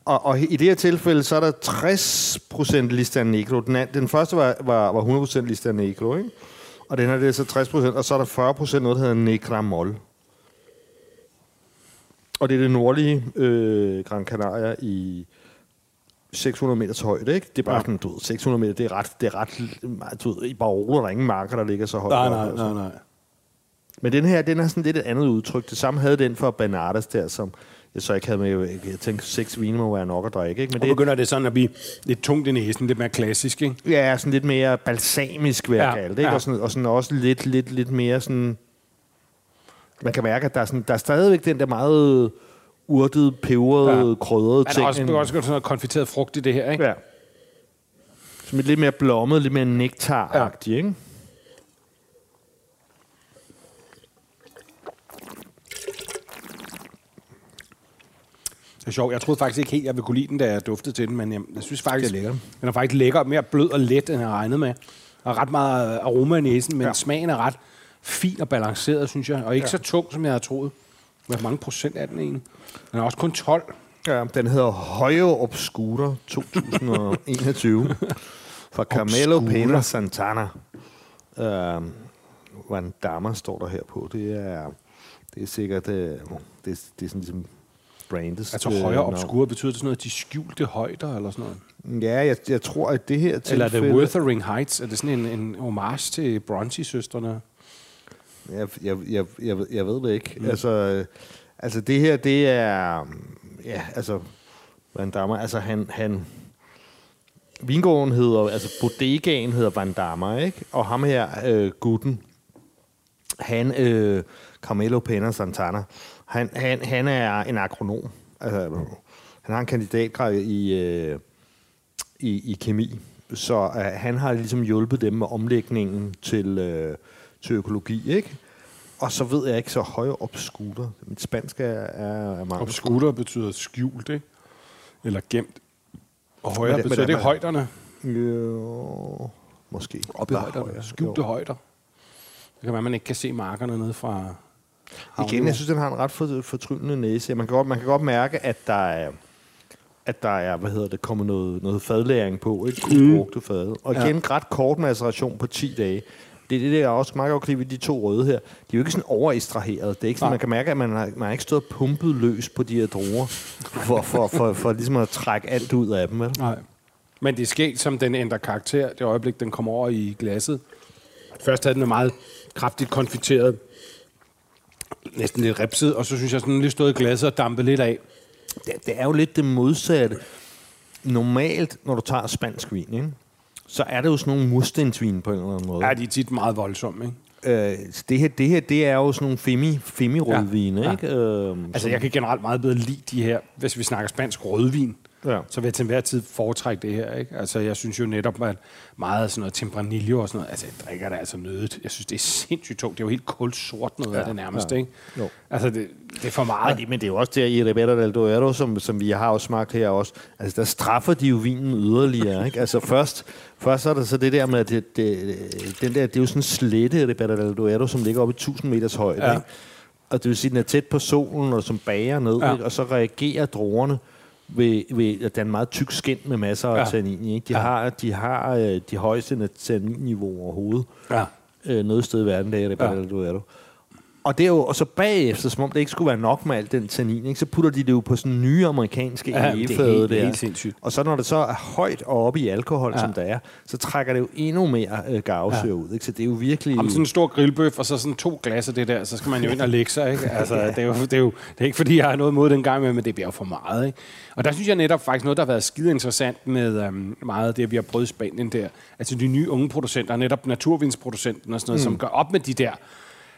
Speaker 2: Og, og i det her tilfælde, så er der 60% Lista Negro. Den, anden, den første var, var, var 100% Lista Negro, ikke? Og den her, det er så 60%, og så er der 40% noget, der hedder Negramol. Og det er det nordlige øh, Gran Canaria i 600 meters højde, ikke? Det er bare
Speaker 1: Ja.
Speaker 2: sådan, du ved, 600 meter, det er ret, det er ret du ved, i Barolo, der er ingen marker, der ligger så højt.
Speaker 1: nej, nej,
Speaker 2: altså.
Speaker 1: nej, nej.
Speaker 2: Men den her, den har sådan lidt et andet udtryk. Det samme havde den for Bernardes der, som jeg så ikke havde med. Jeg tænkte, seks vine må være nok at drikke, ikke? Men
Speaker 1: Og
Speaker 2: det,
Speaker 1: begynder det sådan at blive lidt tungt i næsen, lidt mere klassisk, ikke?
Speaker 2: Ja, sådan lidt mere balsamisk, vil jeg
Speaker 1: Ja,
Speaker 2: kalde det. Ikke?
Speaker 1: ja.
Speaker 2: Og, sådan, og sådan også lidt, lidt, lidt mere sådan... Man kan mærke, at der er, sådan, der er stadigvæk den der meget urtede, peberede,
Speaker 1: Ja.
Speaker 2: ja. krydrede
Speaker 1: Men
Speaker 2: ting.
Speaker 1: også,
Speaker 2: end-
Speaker 1: også sådan noget konfiteret frugt i det her, ikke?
Speaker 2: Ja. Som et lidt mere blommet, lidt mere nektaragtigt, ja. ikke?
Speaker 1: Det er sjovt. Jeg troede faktisk ikke helt, jeg ville kunne lide den, da jeg duftede til den, men jeg, jeg synes faktisk,
Speaker 2: Det er lækkert.
Speaker 1: den er faktisk lækker, mere blød og let, end jeg regnede med. Og ret meget aroma i næsen, men. Ja. smagen er ret fin og balanceret, synes jeg. Og ikke ja. så tung, som jeg havde troet. Hvor mange procent er den egentlig? Den er også kun 12.
Speaker 2: Ja, den hedder Høje Obscura 2021 fra Carmelo. Pena Santana. Uh, Van Damme står der her på. Det er, det er sikkert, uh, det, det er sådan ligesom brandet.
Speaker 1: Altså højere obskur, betyder det sådan noget, de skjulte højder, eller sådan noget?
Speaker 2: Ja, jeg, jeg tror, at det her
Speaker 1: Eller er det
Speaker 2: tilfælde-
Speaker 1: Wuthering Heights? Er det sådan en, en homage til Bronte-søstrene?
Speaker 2: Jeg, jeg, jeg, jeg, ved- jeg ved det ikke. Mm. Altså, altså, det her, det er... Ja, altså... Van Damme, altså han... han Vingården hedder... Altså, bodegaen hedder Van Damme, ikke? Og ham her, øh, gutten, han... Øh, Carmelo Pena Santana, han, han, han er en agronom. Altså, han har en kandidatgrad i, øh, i, i kemi. Så øh, han har ligesom hjulpet dem med omlægningen til, øh, til økologi, ikke? Og så ved jeg ikke så høje obskuter. Mit spansk er, er, er meget...
Speaker 1: Obscura betyder skjult, ikke? Eller gemt. Og højere
Speaker 2: Men det- men
Speaker 1: betyder
Speaker 2: det-
Speaker 1: det højderne.
Speaker 2: Jo, måske.
Speaker 1: Op i
Speaker 2: Der er
Speaker 1: højderne.
Speaker 2: højere.
Speaker 1: Skjulte
Speaker 2: Jo.
Speaker 1: højder. Det kan være, man ikke kan se markerne nede fra
Speaker 2: Igen,
Speaker 1: havniveau.
Speaker 2: jeg synes, den har en ret for, fortryllende næse. Man kan, godt, man kan godt mærke, at der er, at der er, hvad hedder det, kommet noget, noget fadlæring på, ikke? Kun brugte fad. Og igen, ja. ret kort maceration på 10 dage. Det er det, der er også meget godt ved de to røde her. De er jo ikke sådan overekstraheret. Det er ikke sådan, man kan mærke, at man har, man har ikke stået pumpet løs på de her druer, for, for, for, for, ligesom at trække alt ud af dem. Vel?
Speaker 1: Nej. Men det er sket, som den ændrer karakter, det øjeblik, den kommer over i glasset. Først havde den en meget kraftigt konfiteret, næsten lidt ripset, og så synes jeg sådan lige stået i glasset og dampet lidt af.
Speaker 2: det, det er jo lidt det modsatte. Normalt, når du tager spansk vin, ikke? Så er det jo sådan nogle murstensvin på en eller anden måde.
Speaker 1: Ja, de er tit meget voldsomme, ikke?
Speaker 2: Øh, det, her, det her, det er jo sådan nogle femi, femi-rødvine,
Speaker 1: ja.
Speaker 2: ja. ikke? Øh,
Speaker 1: Altså, jeg kan generelt meget bedre lide de her, hvis vi snakker spansk rødvin.
Speaker 2: Ja.
Speaker 1: Så vil jeg til enhver tid foretrække det her, ikke? Altså, jeg synes jo netop, at meget sådan noget Tempranillo og sådan noget, altså, jeg drikker det altså nødigt. Jeg synes, det er sindssygt tungt. Det er jo helt kulsort noget ja, af det nærmest,
Speaker 2: ja.
Speaker 1: ikke?
Speaker 2: Jo.
Speaker 1: Altså, det, det er for meget.
Speaker 2: det, men det er jo også der i Ribera del Duero, som, som vi har også smagt her også. Altså, der straffer de jo vinen yderligere, ikke? Altså, først, først så er der så det der med, at det, det, den der, det er jo sådan en slette Ribera del Duero, som ligger oppe i 1000 meters højde,
Speaker 1: Ja.
Speaker 2: ja. ikke? Og det vil sige, at den er tæt på solen, og som bager ned,
Speaker 1: Ja.
Speaker 2: ja. ikke? og så reagerer druerne ved, ved, at der er en meget tyk skin med masser af
Speaker 1: Ja.
Speaker 2: ja. tannin. Ikke? De,
Speaker 1: Ja.
Speaker 2: har, de har øh, de højeste tanninniveauer overhovedet
Speaker 1: Ja.
Speaker 2: øh, noget sted i verden, der er det
Speaker 1: Ja.
Speaker 2: ja. Duero. Og, det er jo, og så bagefter, som om det ikke skulle være nok med alt den tannin, ikke, så putter de det jo på sådan nye amerikanske
Speaker 1: Ja,
Speaker 2: ja,
Speaker 1: det
Speaker 2: egefade
Speaker 1: helt- det er
Speaker 2: der.
Speaker 1: helt sindssygt.
Speaker 2: Og så når det så er højt og oppe i alkohol,
Speaker 1: Ja.
Speaker 2: ja. som der er, så trækker det jo endnu mere øh, gavsø
Speaker 1: Ja.
Speaker 2: ja. ud. Ikke? Så det er jo virkelig...
Speaker 1: Om sådan en stor grillbøf, og så sådan to glas af det der, så skal man jo ind og lægge sig, ikke? Altså, det, er jo, det, er jo, det er ikke, fordi jeg har noget mod den gang med, men det bliver jo for meget, ikke? Og der synes jeg netop faktisk noget, der har været skide interessant med øhm, meget af det, vi har prøvet i Spanien der. Altså de nye unge producenter, netop naturvinsproducenten og sådan noget, mm. som gør op med de der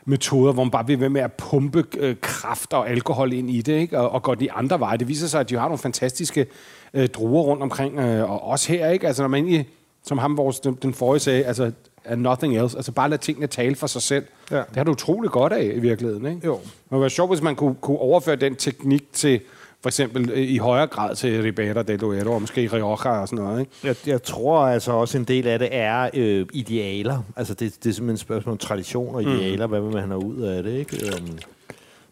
Speaker 1: metoder, hvor man bare bliver ved med at pumpe øh, kraft og alkohol ind i det, ikke? Og, og går de andre veje. Det viser sig, at de har nogle fantastiske øh, druer rundt omkring, øh, og også her, ikke? Altså, når man egentlig, som ham vores, den, den forrige sagde, altså, and nothing else. Altså bare lade tingene tale for sig selv. Ja. Det har du utrolig godt af i virkeligheden, ikke?
Speaker 2: Jo.
Speaker 1: Det ville være sjovt, hvis man kunne, kunne overføre den teknik til for eksempel øh, i højere grad til Ribera del Duero, og måske Rioja og sådan noget, ikke?
Speaker 2: Jeg, jeg tror altså også, en del af det er øh, idealer. Altså det, det er simpelthen et spørgsmål om tradition og idealer. Mm. Hvad vil man have ud af det, ikke? Um,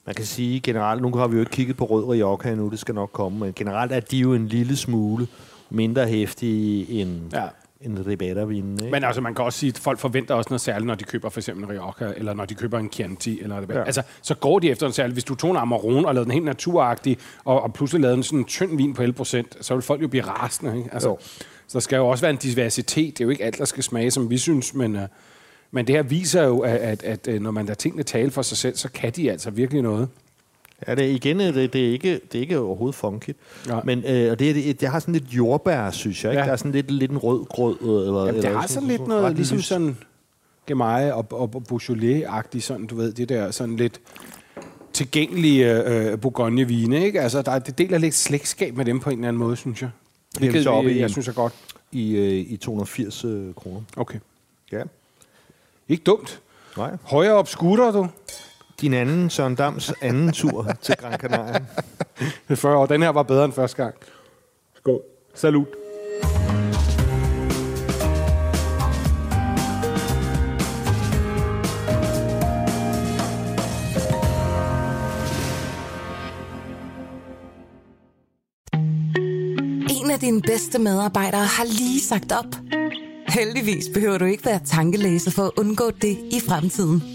Speaker 2: man kan sige generelt, nu har vi jo ikke kigget på Rød Rioja endnu, det skal nok komme, men generelt er de jo en lille smule mindre hæftige end, ja en Ribera-vin.
Speaker 1: Men altså, man kan også sige, at folk forventer også noget særligt, når de køber for eksempel en Rioja, eller når de køber en Chianti. Eller ja. Altså, så går de efter en særlig. Hvis du tog en Amarone og lavede den helt naturagtig, og, og pludselig lavede en sådan en tynd vin på 11%, så vil folk jo blive rasende. Ikke? Altså, så der skal jo også være en diversitet. Det er jo ikke alt, der skal smage, som vi synes, men... Uh, men det her viser jo, at, at, at, at når man lader tingene tale for sig selv, så kan de altså virkelig noget.
Speaker 2: Ja, det, igen, det, det, er ikke, det er ikke overhovedet funky. Ja. Men øh, og det, det, det har sådan lidt jordbær, synes jeg. Ikke? Ja. Der er sådan lidt, lidt en rød grød. Eller,
Speaker 1: Jamen, det eller har sådan lidt noget, ligesom lys. sådan Gemaille og, og Beaujolais-agtigt, sådan, du ved, det der sådan lidt tilgængelige øh, Bourgogne-vine, ikke? Altså, der er, det deler lidt slægtskab med dem på en eller anden måde, synes jeg.
Speaker 2: Hvilket så op
Speaker 1: i, jeg synes er godt.
Speaker 2: I, øh, i 280 øh, kroner.
Speaker 1: Okay.
Speaker 2: Ja.
Speaker 1: Ikke dumt.
Speaker 2: Nej.
Speaker 1: Højere op scooter, du
Speaker 2: din anden Søren Dams anden tur til Gran Canaria.
Speaker 1: Det er 40 år. Den her var bedre end første gang. Skål. Salut.
Speaker 3: En af dine bedste medarbejdere har lige sagt op. Heldigvis behøver du ikke være tankelæser for at undgå det i fremtiden.